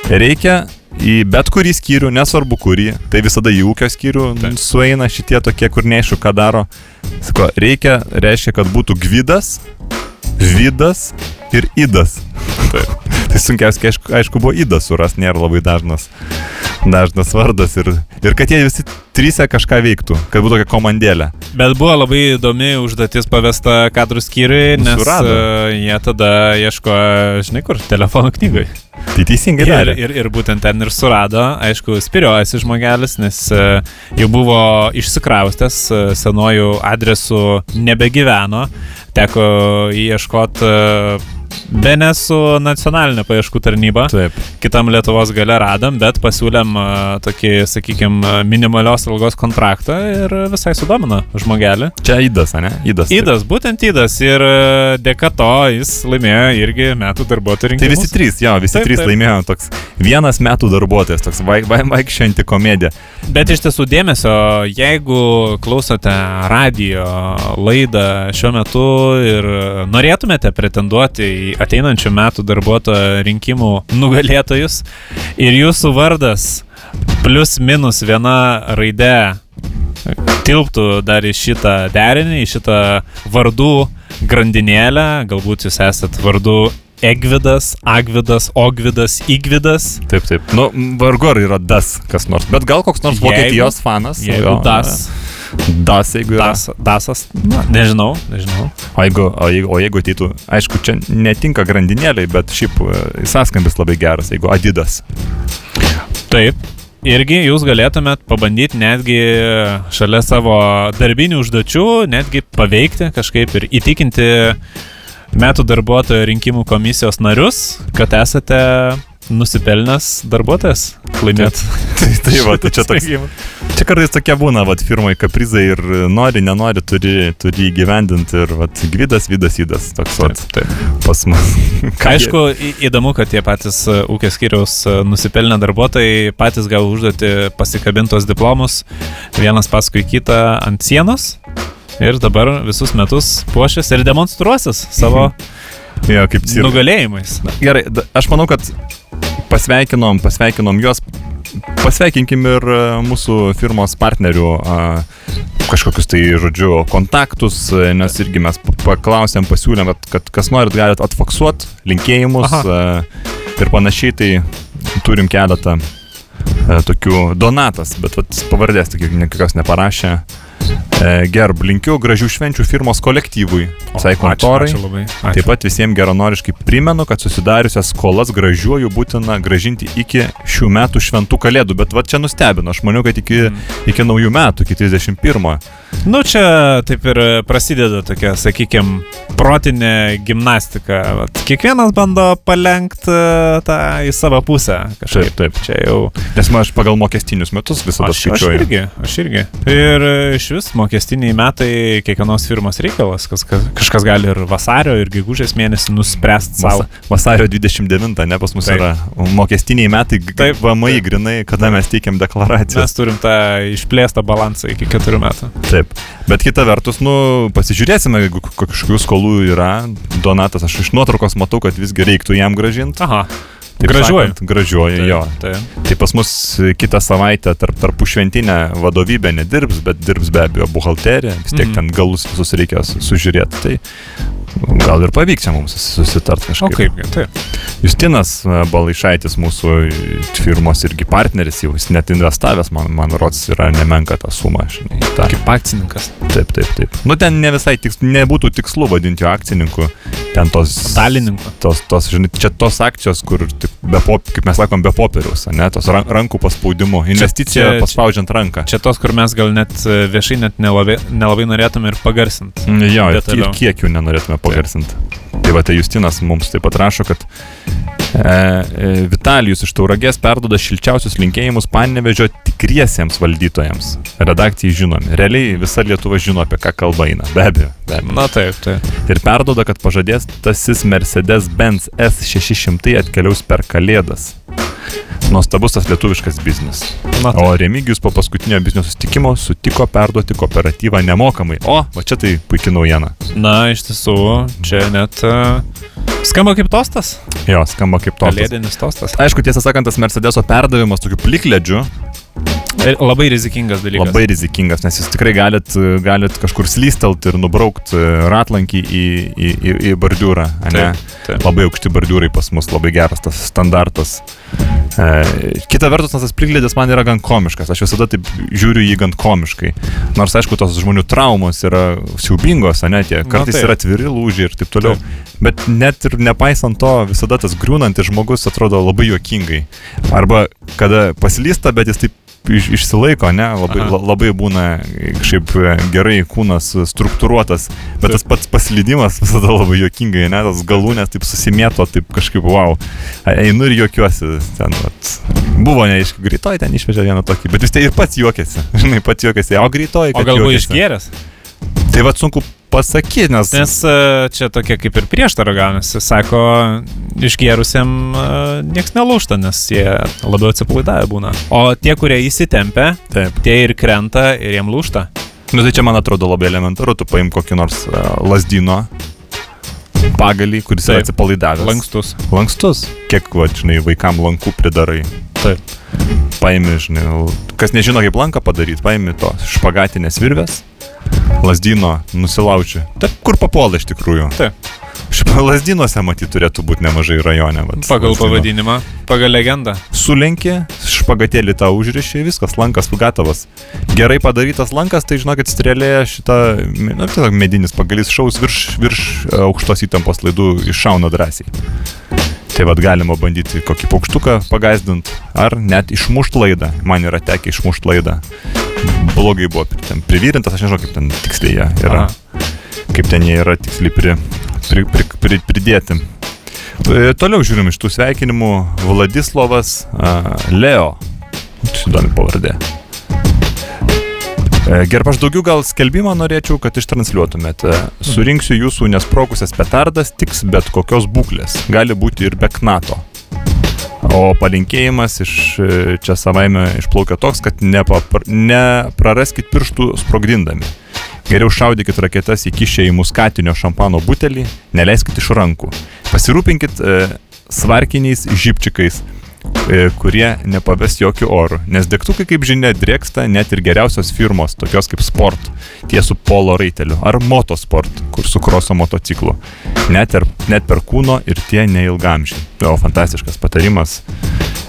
reikia į bet kurį skyrių, nesvarbu kurį, tai visada į ūkio skyrių Taip. sueina šitie tokie, kur neaišku, ką daro. Sako, reikia, reiškia, kad būtų gvidas, vidas ir idas. Taip. Tai sunkiausia, aišku, aišku, buvo idas suras, nėra labai dažnas, dažnas vardas ir, ir kad jie visi trysia kažką veiktų, kad būtų tokia komandėlė. Bet buvo labai įdomi užduotis pavesta kadrų skyriui, nes Surado. uh, jie tada ieško, žinai kur, telefonų knygai. Tai teisingai Ir, darė. ir, ir būtent ten ir surado, aišku, spiriojasi žmogelis, nes uh, jau buvo išsikraustęs, uh, senojų adresų nebegyveno, teko ieškoti uh, be ne su nacionalinė paieškų tarnyba. Taip. Kitam Lietuvos gale radom, bet pasiūlėm tokį, sakykime, minimalios algos kontraktą ir visai sudomino žmogelį. Čia įdas, ne? Įdas. Įdas, būtent įdas ir dėka to jis laimėjo irgi metų darbuotojų Tai rinkimus. visi trys, jo, visi Taip, trys taip. laimėjo toks vienas metų darbuotojas, toks vaik, vaik, vaikščianti komedija. Bet iš tiesų dėmesio, jeigu klausote radio laidą šiuo metu ir norėtumėte pretenduoti į ateinančių metų darbuotojo rinkimų nugalėtojus ir jūsų vardas plus minus viena raidė tilptų dar į šitą derinį, į šitą vardų grandinėlę, galbūt jūs esat vardu Egvidas, Agvidas, Ogvidas, Igvidas. Taip, taip. Nu, vargu ar yra das kas nors, bet gal koks nors Jeigu- Vokietijos fanas. Jeigu jo, das, Das, jeigu yra. das, dasas, na, nežinau, nežinau. O jeigu, o, jeigu, o jeigu ateitų, aišku, čia netinka grandinėliai, bet šiaip e, sąskambis labai geras, jeigu Adidas. Taip. Irgi jūs galėtumėt pabandyti netgi šalia savo darbinių užduočių, netgi paveikti kažkaip ir įtikinti metų darbuotojo rinkimų komisijos narius, kad esate nusipelnęs darbuotojas laimėti. Tai, tai va, tai čia toks. Čia kartais tokie būna, va, firmai kaprizai ir nori, nenori, turi, turi įgyvendinti ir, va, gvidas, vydas, įdas. Toks, va, Taip, taip. pas mus. Aišku, įdomu, kad tie patys e, ūkio skyriaus e, nusipelnę darbuotojai patys gavo užduoti pasikabintos diplomus vienas paskui kitą ant sienos ir dabar visus metus puošės ir demonstruosis savo Jo, kaip cirkas. nugalėjimais. Gerai, aš manau, kad pasveikinom, pasveikinom juos. Pasveikinkim ir e, mūsų firmos partnerių kažkokius tai, žodžiu, kontaktus, e, nes irgi mes pa- paklausėm, pasiūlėm, kad, kad kas norit, galit atfaksuot linkėjimus a, ir panašiai, tai turim keletą tokių donatas, bet vat, pavardės tik niekas neparašė. E, gerb, linkiu gražių švenčių firmos kolektyvui, visai kontorai. Ačiū, ačiū labai. Ačiū. Taip pat visiems geranoriškai primenu, kad susidariusias skolas gražiuoju būtina gražinti iki šių metų šventų kalėdų. Bet va čia nustebino, aš maniau, kad iki, iki naujų metų, iki 31. Nu, čia taip ir prasideda tokia, sakykime, protinė gimnastika. Vat, kiekvienas bando palenkti tą į savo pusę. Kažkaip. Taip, taip. Čia jau Nes man aš pagal mokestinius metus visada Aš, aš skaičiuoju. irgi, aš irgi. Ir e, iš vis mokestiniai metai kiekvienos firmos reikalas. Kas, kas, kažkas gali ir vasario, ir gegužės mėnesį nuspręsti savo. Vasa, vasario 29, ne pas mus Taip. yra mokestiniai metai, Taip. VMI grinai, kada mes teikiam deklaracijas. Mes turim tą išplėstą balansą iki keturių metų. Taip. Bet kita vertus, nu, pasižiūrėsime, jeigu kažkokių skolų yra. Donatas, aš iš nuotraukos matau, kad visgi reiktų jam gražinti. Aha. Gražiuoju. sakant, Gražiuoju, jo. Tai. Tai pas mus kitą savaitę tarp tarpų šventinę vadovybę nedirbs, bet dirbs be abejo buhalterija, vis tiek mm. ten galus visus reikės sužiūrėti. Tai gal ir pavyks čia mums susitart O kažkaip. kaip, taip. Justinas e, Balaišaitis, mūsų firmos irgi partneris, jau jis net investavęs, man, man rods, yra nemenka tą sumą. Žinai, tą. Kaip akcininkas. Taip, taip, taip. Nu ten ne visai tiks, nebūtų tikslu vadinti jo akcininku, ten tos... Dalininku. Tos, tos, žinai, čia tos akcijos, kur, taip, be pop, kaip mes sakom, be popieriaus, ne, tos ran- rankų paspaudimu. Investicija čia- paspaudžiant ranką. Čia tos, kur mes gal net e, viešai net nelabai, nelabai norėtume ir pagarsinti. Jo, ir, ir kiek jų nenorėtume pagarsinti. Tai va, tai Justinas mums taip pat rašo, kad e, e, Vitalijus iš Tauragės perdoda šilčiausius linkėjimus Panevežio tikriesiems valdytojams. Redakcijai žinomi. Realiai visa Lietuva žino, apie ką kalba eina. Be abejo. Be abejo. Na taip, taip. Ir perdoda, kad pažadės tasis Mercedes-Benz S600 atkeliaus per Kalėdas. Nuostabus tas lietuviškas biznis. Na, taip. O Remigijus po paskutinio biznio sustikimo sutiko perduoti kooperatyvą nemokamai. O, va čia tai puikia naujiena. Na, iš tiesų, čia net uh, skamba kaip tostas. Jo, skamba kaip to. Kalėdinis tostas. Aišku, tiesą sakant, tas Mercedeso perdavimas tokiu plikledžiu Labai rizikingas dalykas. labai rizikingas, nes jūs tikrai galit, galit kažkur slystelt ir nubraukt e, ratlankį į, į, į, į bordiūrą. Taip, taip. Labai aukšti bordiūrai pas mus, labai geras tas standartas. E, kita vertus, tas plikledis man yra gan komiškas, aš visada taip žiūriu jį gan komiškai. Nors, aišku, tos žmonių traumos yra siaubingos, ne tie, kartais taip. yra atviri lūžiai ir taip toliau. Bet net ir nepaisant to, visada tas griūnantis žmogus atrodo labai juokingai. Arba kada paslysta, bet jis taip iš, išsilaiko, ne, labai, Aha. la, labai būna kažkaip e, gerai kūnas struktūruotas, bet tas pats paslydimas visada labai juokingai, ne, tas galūnės taip susimėto, taip kažkaip, wow, einu ir juokiuosi, ten, vat, buvo neaišku, greitoj ten išvežė vieną tokį, bet vis tai ir pats juokėsi, žinai, pats juokėsi, o greitoj, O galbūt išgėręs? Tai vad sunku pasakyti, nes... Nes e, čia tokia kaip ir prieštara gaunasi. Sako, išgerusiam e, nieks nelūšta, nes jie labiau atsipalaidavę būna. O tie, kurie įsitempia, Taip. tie ir krenta ir jiem lūšta. Nu tai čia man atrodo labai elementaru, tu paim kokį nors uh, lasdino pagalį, kuris yra Taip. atsipalaidavęs. Lankstus. Lankstus. Kiek, va, žinai, vaikam lankų pridarai. Taip. Paimi, žinai, kas nežino, kaip lanką padaryti, paimi to špagatinės virvės, lasdino nusilauči. Taip, kur papuola iš tikrųjų. Taip. Šiaip lasdinuose matyt turėtų būti nemažai rajone. Vat, Pagal lazdino. pavadinimą, pagal legendą. Sulenkė, špagatėlį tą užrišė, viskas, lankas gatavas. Gerai padarytas lankas, tai žinokit, strėlė šitą, na, tai medinis pagalys šaus virš, virš e, aukštos įtampos laidų iššauna drąsiai. Tai vad galima bandyti kokį paukštuką pagazdinti, ar net išmušti laidą. Man yra tekę išmušti laidą. Blogai buvo ten privyrintas, aš nežinau, kaip ten tiksliai jie yra. Aha. Kaip ten jie yra tiksliai pri, pri, pri, pri, pridėti. E, Toliau žiūrim iš tų sveikinimų. Vladislavas a, Leo. Įdomi pavardė. E, Gerb, aš daugiau gal skelbimą norėčiau, kad ištransliuotumėt. E, Surinksiu jūsų nesprogusias petardas, tiks bet kokios būklės. Gali būti ir be knato. O palinkėjimas iš e, čia savaime išplaukia toks, kad nepapr- nepraraskit pirštų sprogdindami. Geriau šaudykit raketas įkišę į muskatinio šampano butelį, neleiskit iš rankų. Pasirūpinkit e, svarkiniais žypčikais, kurie nepaves jokių orų. Nes degtukai, kaip žinia, drėksta net ir geriausios firmos, tokios kaip Sport, tie su polo raiteliu, ar Motosport, kur su kroso motociklu. Net, ir, net per kūno ir tie neilgamžiai. O, fantastiškas patarimas.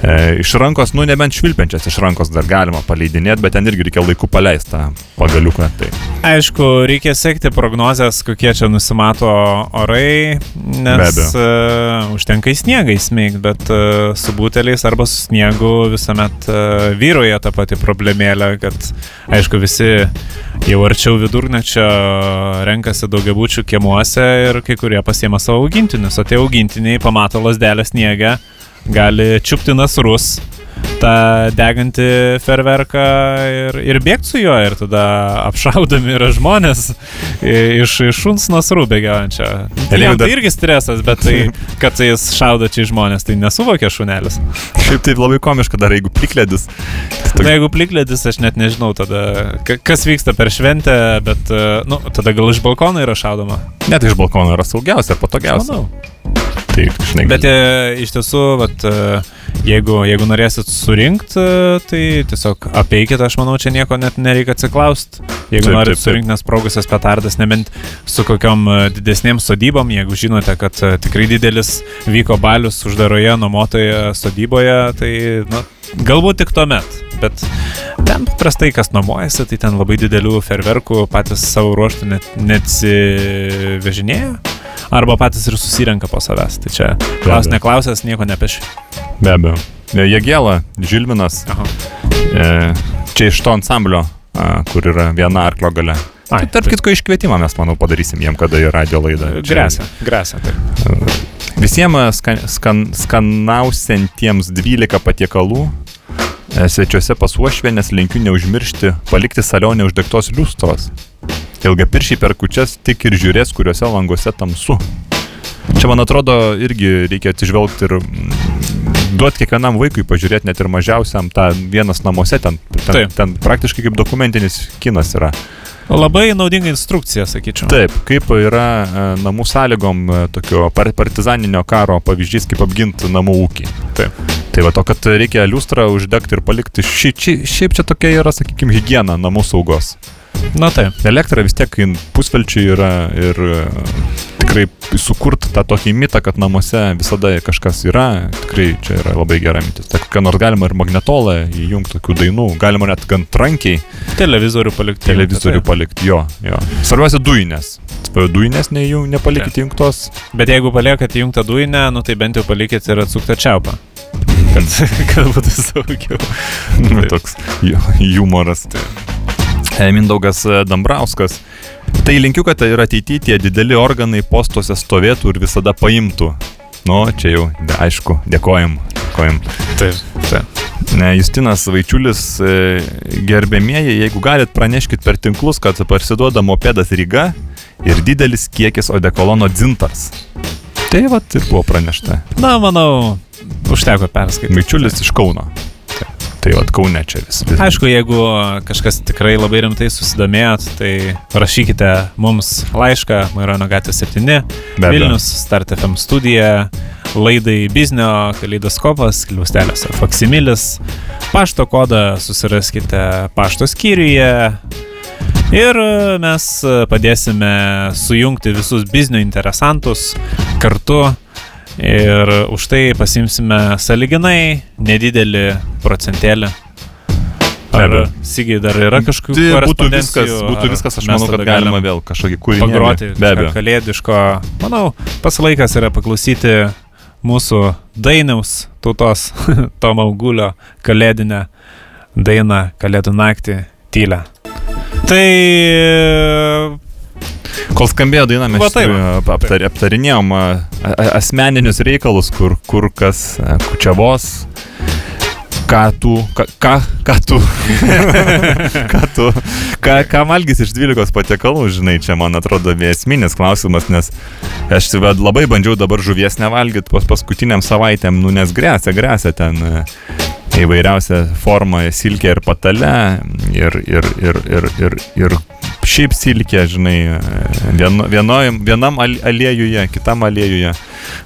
E, iš rankos, nu nebent švilpiančias iš rankos dar galima paleidinėti, bet ten irgi reikia laiku paleisti tą pagaliuką. Tai. Aišku, reikia sekti prognozes, kokie čia nusimato orai, nes uh, užtenka į sniegą įsmeigti, bet uh, su buteliais arba su sniegu visuomet uh, vyroja ta pati problemėlė, kad aišku visi jau arčiau vidurnečio renkasi daugiabučių kiemuose ir kai kurie pasiema savo augintinius, o tie augintiniai pamato lasdelę sniegę, gali čiupti nasrus tą degantį ferverką ir, ir bėgti su juo ir tada apšaudomi yra žmonės iš, iš šuns nasrų bėgiojančio. Jam tai irgi stresas, bet tai, kad jis šaudo čia žmonės, tai nesuvokia šunelis. Šiaip tai labai komiška dar, jeigu plikledis. Tai Na, jeigu plikledis, aš net nežinau tada, ka- kas vyksta per šventę, bet, e, nu, tada gal iš balkono yra šaudoma. Net iš balkono yra saugiausia ir patogiausia. Manau. Tai, žinai, Bet e, iš tiesų, vat, e, jeigu, jeigu norėsit surinkti, tai tiesiog apeikit, aš manau, čia nieko net nereikia atsiklausti. Jeigu Taip, norit taip, taip. surinkti nesprogusias petardas, nebent su kokiom e, didesnėm sodybom, jeigu žinote, kad e, tikrai didelis vyko balius uždaroje, nuomotoje sodyboje, tai nu, galbūt tik tuomet. Bet ten paprastai, kas nuomojasi, tai ten labai didelių ferverkų patys savo ruoštų net, neatsivežinėja. Arba patys ir susirenka po savęs. Tai čia klaus neklausęs, nieko nepeši. Be abejo. E, Jėgėla, Žilminas, Aha. e, čia iš to ansamblio, kur yra viena arklio gale. Ai, Tai tarp kitko iškvietimą mes, manau, padarysim jiem, kada į radio laidą. Čia Grėsia, grėsia. Taip. Visiems skan, skan, skanausiantiems 12 patiekalų e, svečiuose pas uošvienės linkiu neužmiršti palikti salionė uždegtos liustros. Ilgapiršiai per kučias tik ir žiūrės, kuriuose languose tamsu. Čia, man atrodo, irgi reikia atsižvelgti ir mm, duoti kiekvienam vaikui pažiūrėti, net ir mažiausiam, tą vienas namuose, ten, ten, Taip. ten praktiškai kaip dokumentinis kinas yra. Labai naudinga instrukcija, sakyčiau. Taip, kaip yra e, namų sąlygom e, tokio par partizaninio karo pavyzdys, kaip apginti namų ūkį. Taip. Tai va to, kad reikia liustrą uždegti ir palikti, ši, ši, šiaip čia tokia yra, sakykime, hygiena namų saugos. Na taip. Elektra vis tiek pusvelčiai yra ir e, tikrai sukurt tą tokį mitą, kad namuose visada kažkas yra, tikrai čia yra labai gera mintis. Tai kokią nors galima ir magnetolą įjungti tokių dainų, galima net gan trankiai Televizorių palikti. televizorių Taip. palikti, jo, jo. Svarbiausia dujinės. Dujinės neįjung, nepalikite įjungtos. Bet jeigu paliekat įjungtą dujinę, nu tai bent jau palikit ir atsuktą čiaupą. kad, kad būtų saugiau. Nu, toks ju- humoras. E, Mindaugas Dambrauskas. Tai linkiu, kad ir ateityje tie dideli organai postuose stovėtų ir visada paimtų. Nu, čia jau, aišku, dėkojam. dėkojam. Taip, taip. Ne, Justinas Vaičiulis, e, gerbėmieji, jeigu galit, praneškit per tinklus, kad parsiduoda mopedas Ryga ir didelis kiekis odekolono dzintars. Tai vat ir buvo pranešta. Na, manau, užteko perskaityti. Vaičiulis iš Kauno. Tai vat Kaune čia vis. Aišku, jeigu kažkas tikrai labai rimtai susidomėjot, tai rašykite mums laišką Maironio gatvė 7, Be. Vilnius, Start FM studija, laidai Biznio, kaleidoskopas, kliaustelės faksimilis, pašto kodą susiraskite pašto skyriuje. Ir mes padėsime sujungti visus biznio interesantus kartu ir už tai pasimsime saliginai nedidelį procentėlį. Ar. Sigiai dar yra kažkokių Tai būtų viskas, būtų viskas, aš manau, kad galima galim vėl kažkokį kūrinį. pagroti Be abejo. kalėdiško. Manau, pas laikas yra paklausyti mūsų dainiaus tautos Tomo Augulio kalėdinę dainą Kalėdų naktį tylę. Tai Kol skambėjo daina, mes taip. aptar, aptarinėjom asmeninius reikalus, kur, kur kas kučiavos, ką tu, ką, ką, ką tu, ką tu, ką, ką valgys iš 12 patiekalų, žinai, čia man atrodo esminis klausimas, nes aš labai bandžiau dabar žuvies nevalgyti pas paskutiniam savaitėm, nu nes grėsia, grėsia ten įvairiausia forma silkė ir patale ir, ir, ir, ir, ir, ir šiaip silkė, žinai, vien, vienoj, vienam al- aliejuje, kitam aliejuje.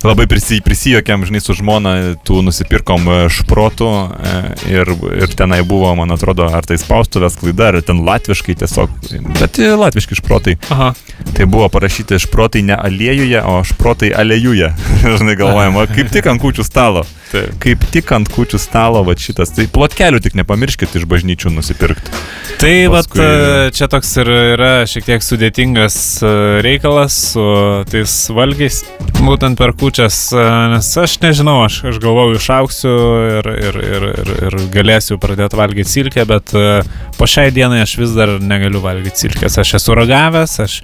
Labai prisi, prisijokėm, žinai, su žmona, tų nusipirkom e, šprotų e, ir, ir tenai buvo, man atrodo, ar tai spaustuvės klaida, ar ten latviškai tiesiog, bet e, latviški šprotai. Aha. Tai buvo parašyti šprotai ne aliejuje, o šprotai aliejuje. žinai, galvojam, o kaip tik ant kūčių stalo. Taip. Kaip tik ant kūčių stalo, va šitas. Tai plotkelių tik nepamirškit iš bažnyčių nusipirkti. Tai vat, Paskui- e, čia toks ir yra šiek tiek sudėtingas e, reikalas su tais valgiais, būtent per kučias, e, nes aš nežinau, aš, aš galvoju išauksiu ir, ir, ir, ir, ir galėsiu pradėti valgyti silkę, bet e, po šiai dienai aš vis dar negaliu valgyti silkės. Aš esu ragavęs, aš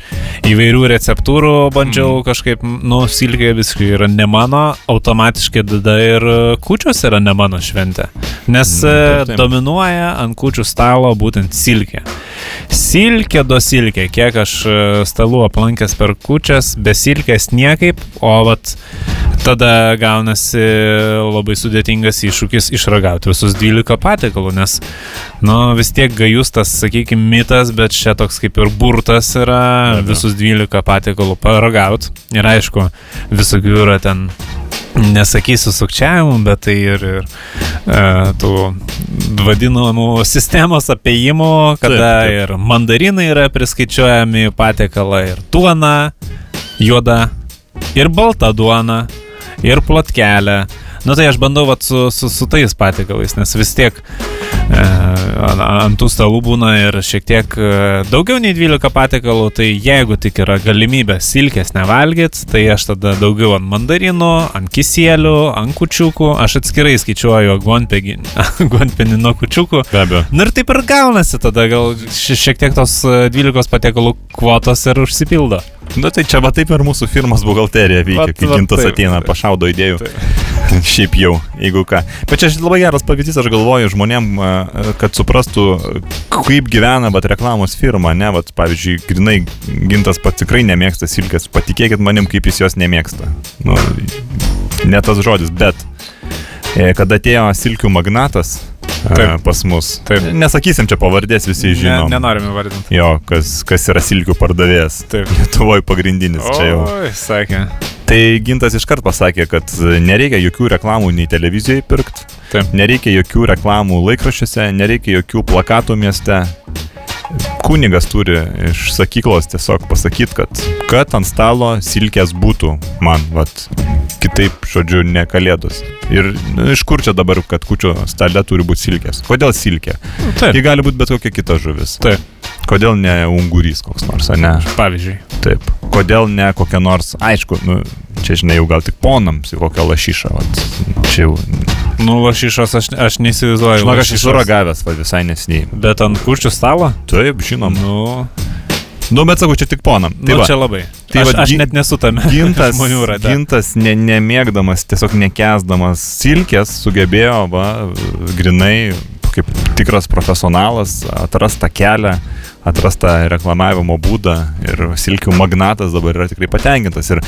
įvairių receptūrų bandžiau Mhm. kažkaip, nu, silkė viskai yra ne mano, automatiškai tada ir kučios yra ne mano šventė. Nes Mhm, e, taip, taip. dominuoja ant kučių stalo būtent silkė. Silkė do silkė, kiek aš stalų aplankęs per kučias, be silkės niekaip, o vat tada gaunasi labai sudėtingas iššūkis išragauti visus 12 patiekalų, nes, nu, vis tiek gajus tas, sakykime, mitas, bet čia toks kaip ir burtas yra abejo. visus 12 patiekalų paragauti. Ir aišku, visokių yra ten nesakysiu sukčiavimų, bet tai ir, ir e, tų vadinamų sistemos apėjimų, kada Taip, taip. ir mandarinai yra priskaičiuojami patiekalą, ir duona juoda, ir balta duona, ir plotkelė. Nu tai aš bandau vat, su, su, su tais patiekalais, nes vis tiek e, ant, tų stalų būna ir šiek tiek e, daugiau nei 12 patiekalų, tai jeigu tik yra galimybė silkės nevalgyt, tai aš tada daugiau ant mandarinų, ant kisėlių, ant kučiukų, aš atskirai skaičiuoju aguonpenį nuo kučiukų. Be abejo. Na ir taip ir gaunasi, tada gal ši- šiek tiek tos e, 12 patiekalų kvotos ir užsipildo. Nu tai čia va taip ir mūsų firmos buhalterija veikia, kai gintas taip, ateina, taip. pašaudo idėjų. Šiaip jau, jeigu ką. Bet čia labai geras pavyzdys, aš galvoju žmonėm, kad suprastų, kaip gyvena bet reklamos firma, ne, bet pavyzdžiui, grinai gintas pats tikrai nemėgsta silkės, patikėkit manim, kaip jis jos nemėgsta. Nu, ne tas žodis, bet e, kada atėjo silkių magnatas Taip. pas mus, Taip. nesakysim čia pavardės, visi žinom. Ne, nenorime vardinti. Jo, kas, kas yra silkių pardavėjas. Taip. Lietuvoje pagrindinis čia jau. Oi, sakė. Tai Gintas iškart pasakė, kad nereikia jokių reklamų nei televizijoje pirkti, nereikia jokių reklamų laikraščiuose, nereikia jokių plakatų mieste. Kunigas turi iš sakyklos tiesiog pasakyti, kad, kad ant stalo silkės būtų man, vat, kitaip, žodžiu, ne kalėdos. Ir nu, iš kur čia dabar, kad kučio stale turi būti silkės? Kodėl silkė? Taip. Ji gali būti bet kokia kita žuvis. Taip. Kodėl ne ungurys koks nors, ar ne? Pavyzdžiui. Taip. Kodėl ne kokia nors, aišku, nu, čia žinai, jau gal tik ponams, kokią lašyšą, vat, čia jau Nu, lašišos aš, aš neįsivaizduoju. Žinok, aš esu ragavęs visai nesiniai. Bet ant kučių stalo? Taip, žinom. Nu, Nu, bet sakau, čia tik ponam. tai nu va, čia labai. tai aš, va, aš net nesu tame gintas, žmonių rate. gintas ne, nemėgdamas, tiesiog nekesdamas silkės, sugebėjo, va, grinai, kaip tikras profesionalas, atrast tą kelią, atrast tą reklamavimo būdą ir silkių magnatas dabar yra tikrai patenkintas. Ir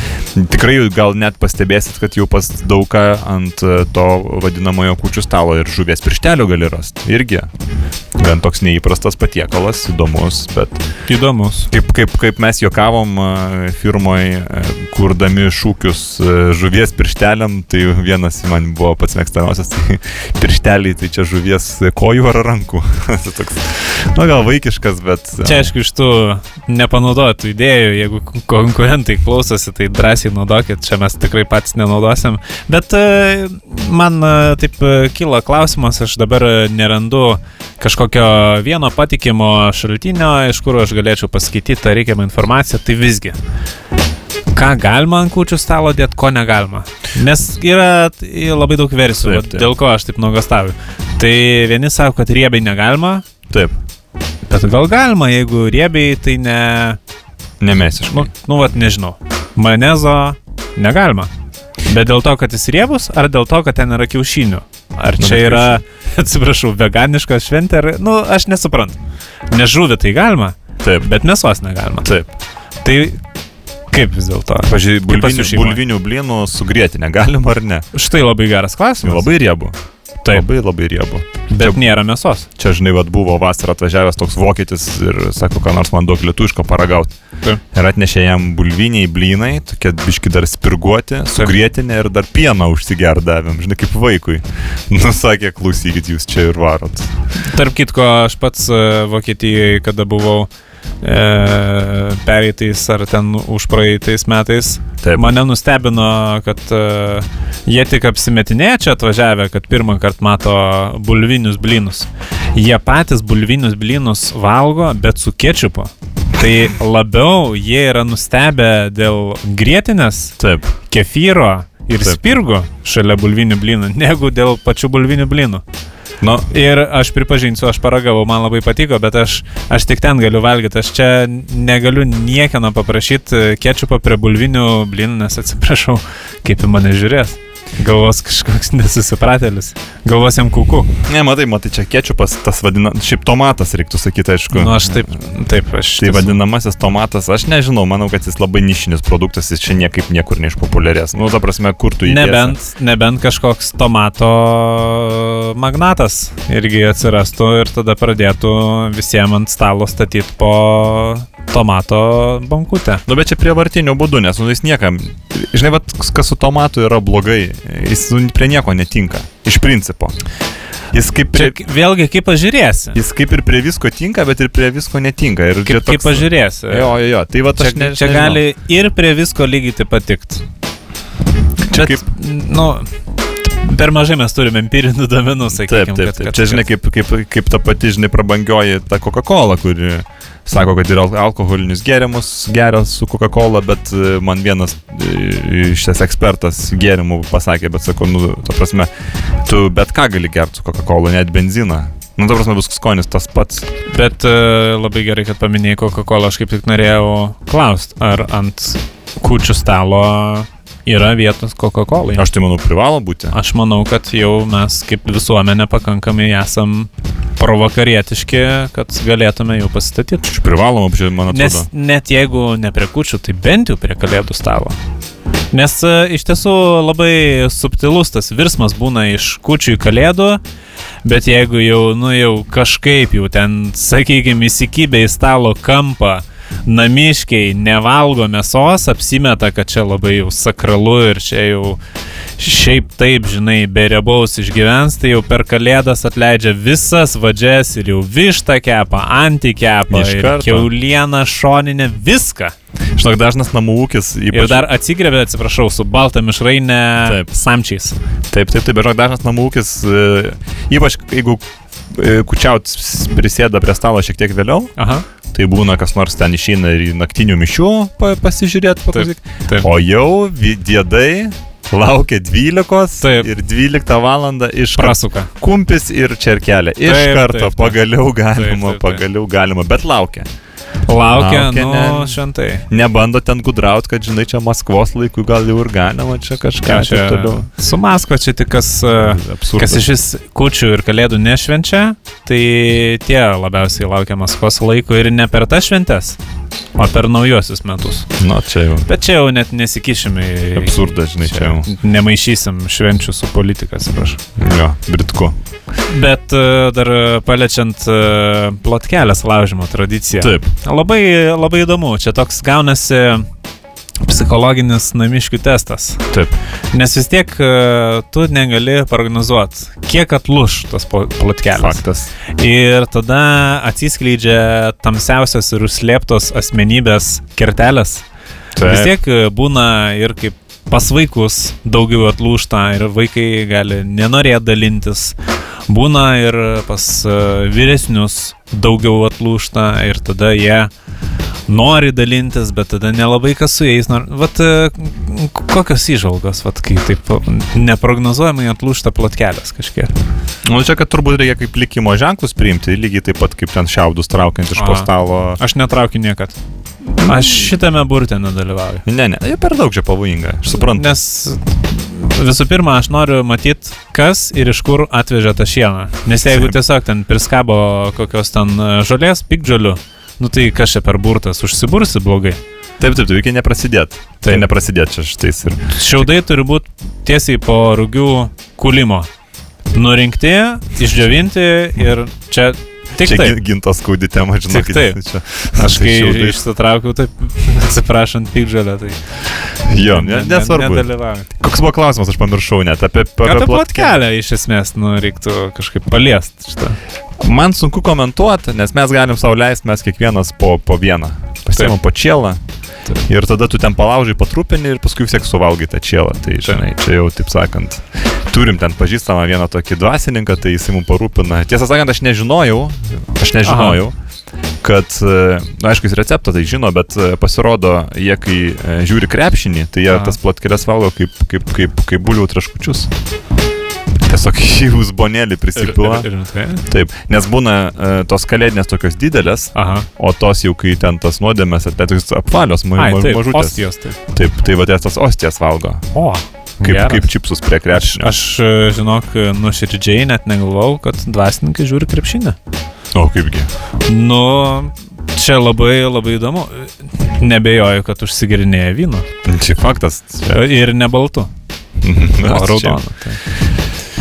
tikrai gal net pastebėsit, kad jau pas daugą ant e, to vadinamojo kučių stalo ir žuvies pirštelio gali rasti. Irgi gan toks neįprastas patiekalas, įdomus, bet Įdomus. Kaip, kaip, kaip mes juokavom firmoje, kurdami šūkius e, žuvies piršteliam, tai vienas man buvo pats mėgstamiausias, tai piršteliai, tai čia žuvies kojų ar rankų. Tai Toks, nu gal vaikiškas, bet... Čia aišku iš tų nepanaudotų idėjų, jeigu konkurentai klausosi, tai drąsiai naudokit, čia mes tikrai patys nenaudosim. Bet e, man e, taip e, kyla klausimas, aš dabar nerandu kažkokio vieno patikimo šaltinio, iš kur aš galėčiau paskaityti tą reikiamą informaciją, tai visgi. Ką galima ant kūčių stalo dėti, ko negalima. Nes yra labai daug versijų, Taip, taip. dėl ko aš taip nuogastaviu. Tai vieni sako, kad riebiai negalima, Taip, Bet gal galima, jeigu riebiai, tai ne... nemesiškai. Nu, nu vat nežinau. Manezo negalima. Bet dėl to, kad jis riebus, ar dėl to, kad ten yra kiaušinių? Ar Nu, čia bet yra, atsiprašau, veganiška šventė, ar... Nu, aš nesuprantu. Nes žuvį tai galima, Taip, bet mėsos negalima. taip. Tai kaip vis dėlto? Pavyzdžiui, bulvinių, bulvinių blynų sugrėti negalima ar ne? Štai labai geras klausimas. Labai riebu. Taip. Labai labai riebu. Bet nėra mėsos. Čia, žinai, vad buvo vasarą atvažiavęs toks vokietis ir sako, ką nors man duok lietuviško paragauti. Taip. Ir atnešė jam bulviniai blynai, tokie biški dar spirguoti, sugrėtinė ir dar pieną užsigerdavėm, žinai, kaip vaikui. Nusakė, klausykit, jūs čia ir varot. Tarp kitko, aš pats e, Vokietijoje, kada buvau e, pereitais ar ten užpraeitais metais, Taip. mane nustebino, kad e, jie tik apsimetinėja čia atvažiavę, kad pirmą kartą mato bulvinius blynus. Jie patys bulvinius blynus valgo, bet su kečupu. Tai labiau jie yra nustebę dėl grėtinės, Taip. kefyro ir Taip. spirgo šalia bulvinių blynų, negu dėl pačių bulvinių blynų. Nu, Ir aš pripažinsiu, aš paragavau, man labai patiko, bet aš, aš tik ten galiu valgyti. Aš čia negaliu niekieno paprašyti kečupą prie bulvinių blynų, nes atsiprašau, kaip į mane žiūrės. Galvos kažkoks nesusipratėlis. Galvos jam kuku. ne, matai, matai, čia kečupas, tas vadina, šiaip tomatas reiktų sakyti, aišku. Na, nu, aš taip, taip, aš. Tai tiesiog- vadinamasis tomatas, aš nežinau, manau, kad jis labai nišinis produktas, jis čia niekaip niekur neišpopuliarės. Nu, ta prasme, kur tu jį. Nebent, nebent kažkoks tomato magnatas irgi atsirastų ir tada pradėtų visiems ant stalo statyti po tomato bankutę. Nu, bet čia prie vartinių būdų, nes, nu, jis niekam, žinai, vat, kas su tomatu yra blogai, jis nu, prie nieko netinka, iš principo. Jis kaip, Čia prie, k- vėlgi kaip pažiūrėsi. jis kaip ir prie visko tinka, bet ir prie visko netinka. Ir čia Kaip, kaip pažiūrėsi. Jo, jo, jo, tai va, Čia, ne, čia nežinau. gali ir prie visko lygiai taip patikti. Čia Bet, kaip- nu, per mažai mes turime empirinių duomenų, Taip, sakykime. taip, taip. Čia, žinai, kaip, kaip, kaip ta pati, žinai, prabangioji ta Coca-Cola, kuri sako, kad ir al- alkoholinius gėrimus geria su Coca-Cola, bet e, man vienas e, šis ekspertas gėrimų pasakė, bet sako, nu, ta prasme, tu bet ką gali gerti su Coca-Cola, net benziną. Nu, ta prasme, bus skonis tas pats. Bet e, labai gerai, kad paminėjai Coca-Cola, aš kaip tik norėjau klausti, ar ant kučių stalo yra vietos Coca-Colai. Aš tai manau, privalo būti. Aš manau, kad jau mes kaip visuomenė pakankamai esam provokarietiški, kad galėtume jau pasistatyti. Čia privaloma, man Nes atrodo. net jeigu ne prie kučių, tai bent jau prie kalėdų stalo. Nes e, iš tiesų labai subtilus tas virsmas būna iš kučių į kalėdų, bet jeigu jau, nu jau kažkaip jau ten, sakykime, įsikibę į stalo kampą, namiškiai nevalgo mėsos, apsimeta, kad čia labai jau sakralu ir čia jau šiaip taip, žinai, be riebaus išgyvens, tai jau per kalėdas atleidžia visas vadžias ir jau vištą kepa, antį karto. keulieną, šoninę, viską. Žinok, dažnas namų ūkis, ypač... Ir dar atsigrėbė, atsiprašau, su balta mišrainė Taip. samčiais. Taip, taip, taip, žinok, dažnas namų ūkis, e, ypač jeigu e, kučiaut prisėda prie stalo šiek tiek vėliau, Aha. Tai būna kas nors ten išeina ir naktinių mišių pa, pasižiūrėti, paklausyk. taip. O jau diedai laukia 12 Taip. ir 12 val. iš Prasuka. kumpis ir čerkelė. Iš Taip, karto taip, taip. pagaliau galima, Taip, taip, taip. pagaliau galima, bet laukia. Laukia, Laukia, nu, ne- šventai. Nebando ten gudraut, kad žinai, čia Maskvos laikų gal jau ir galima, čia kažką čia toliau. Su Maskva čia tik kas, e, Absurdas. kas iš vis kučių ir kalėdų nešvenčia, tai tie labiausiai laukia Maskvos laiko ir ne per tas šventes, o per naujuosius metus. Nu, čia jau. Bet čia jau net nesikišime į... Absurdas, žinai, čia jau. Nemaišysim švenčių su politika, atsiprašau. Jo, britku. Bet e, dar paliečiant e, plotkelės laužimo tradiciją. Taip. Labai, labai įdomu, čia toks gaunasi psichologinis namiškių testas. Taip. Nes vis tiek e, tu negali prognozuoti, kiek atluš tas plotkelis. Faktas. Ir tada atsiskleidžia tamsiausios ir užslėptos asmenybės kertelės. Taip. Vis tiek e, būna ir kaip pas vaikus daugiau atlūšta ir vaikai gali nenorėti dalintis. Būna ir pas e, vyresnius daugiau atlūšta ir tada jie nori dalintis, bet tada nelabai kas su jais. Nor... Vat e, kokios įžvalgos, vat kai taip neprognozuojamai atlūšta plotkelės kažkiek. Nu, čia, kad turbūt reikia kaip likimo ženklus priimti, lygiai taip pat kaip ten šiaudus traukiant iš po A. stalo. Aš netraukiu niekad. Aš šitame burtė nedalyvauju. Ne, ne, per daug čia pavojinga, aš suprantu. Nes visų pirma, aš noriu matyti, kas ir iš kur atvežė tą šieną. Nes jeigu tiesiog ten priskabo kokios ten e, žolės, pikdžiolių, nu tai kas čia per burtas, užsibursi blogai. Taip, taip, reikia neprasidėti. Tai neprasidėti čia šitais ir. Šiaudai turi būti tiesiai po rugių kulimo. Nurinkti, išdžiovinti ir čia tik čia taip. gi- gintos skaudi tema, žinokit. taip. Čia. Aš tai kai šiaudai- išsitraukiau, taip atsiprašant pikdžiolę, tai Jo, ne, nesvarbu. nedalyvauju. Koks buvo klausimas, aš pamiršau net apie, apie Apie plotkelę iš esmės, nu, reiktų kažkaip paliesti šitą. Man sunku komentuoti, nes mes galim sau leisti, mes kiekvienas po, po vieną. Pasiemam po čielą. Ir tada tu ten palaužai patrupinį ir paskui vis tiek suvalgai tą čielą. Tai žinai, čia jau taip sakant. Turim ten pažįstamą vieną tokį dvasininką, tai jisai mums parūpina. Tiesą sakant, aš nežinojau, aš nežinojau, kad, e, na, aišku, jis receptą tai žino, bet e, pasirodo, jie kai e, žiūri krepšinį, tai jie Aha. tas plotkelės valgo kaip, kaip, kaip, kaip bulių traškučius. Tiesiog į uzbonėlį ir, ir, ir, Taip, nes būna uh, tos kalėdinės tokios didelės, Aha. o tos jau kai ten tas nuodėmės, tai tokios apvalios, ma Ai, ma taip, mažutės. ostijos, taip. Taip, tai va tas ostijas valgo. O, Kaip, geras. kaip čipsus prie Aš, krepšinio. aš, e, žinok, nuoširdžiai net negalvau, kad dvasininkai žiūri krepšinę. O kaipgi. Nu, čia labai, labai įdomu. Nebejoju, kad užsigirinėja vyno. Čia faktas. Čia. Ir ne baltu, Mhm, o raudonu. Tai.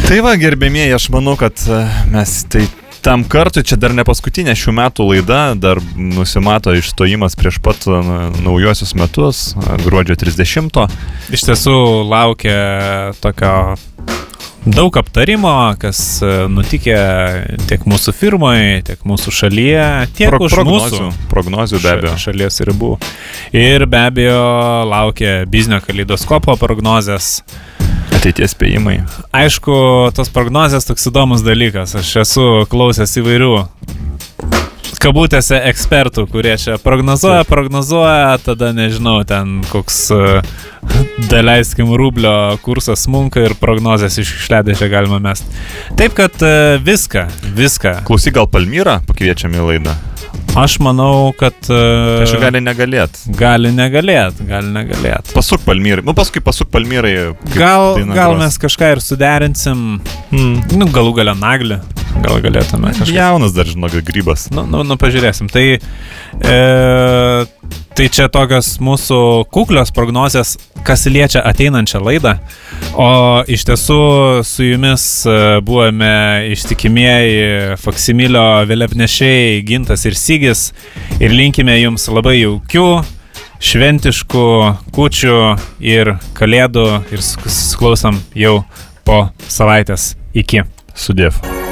Tai va, gerbėmieji, aš manau, kad e, mes tai tam kartui, čia dar ne paskutinė šių metų laida, dar nusimato išstojimas prieš pat e, naujuosius metus, e, gruodžio 30. Iš tiesų laukia tokio daug aptarimo, kas nutikė tiek mūsų firmoje, tiek mūsų šalyje, tiek Pro- už prognozių, mūsų prognozių be abejo. ša- šalies ribų. Ir be abejo laukia biznio kaleidoskopo prognozės. Ateities spėjimai. Aišku, tos prognozės toks įdomus dalykas. Aš esu klausęs įvairių kabutėse ekspertų, kurie čia prognozuoja, prognozuoja, tada nežinau, ten koks, e, daleiskim, rublio kursas smunka ir prognozės iš išledėšę galima mest. Taip kad e, viską, viską. Klausyk, gal Palmyrą pakviečiam į laidą? Aš manau, kad... e, Aš gali negalėt. Gali negalėt, gali negalėt. Pasuk Palmyrai. Nu, paskui pasuk Palmyrai. Gal, gal gros. mes kažką ir suderinsim, Hmm. nu, galų galę naglį, gal galėtume kažką. Jaunas dar, žinok, grybas. Nu, nu, nu pažiūrėsim. Tai, e, tai čia tokios mūsų kuklios prognozės, kas liečia ateinančią laidą. O iš tiesų su jumis e, buvome ištikimieji Faksimilio vėliavnešiai Gintas ir Sygis. Ir linkime jums labai jaukių, šventiškų kučių ir kalėdų. Ir susiklausom jau po savaitės. Iki. Sudėv.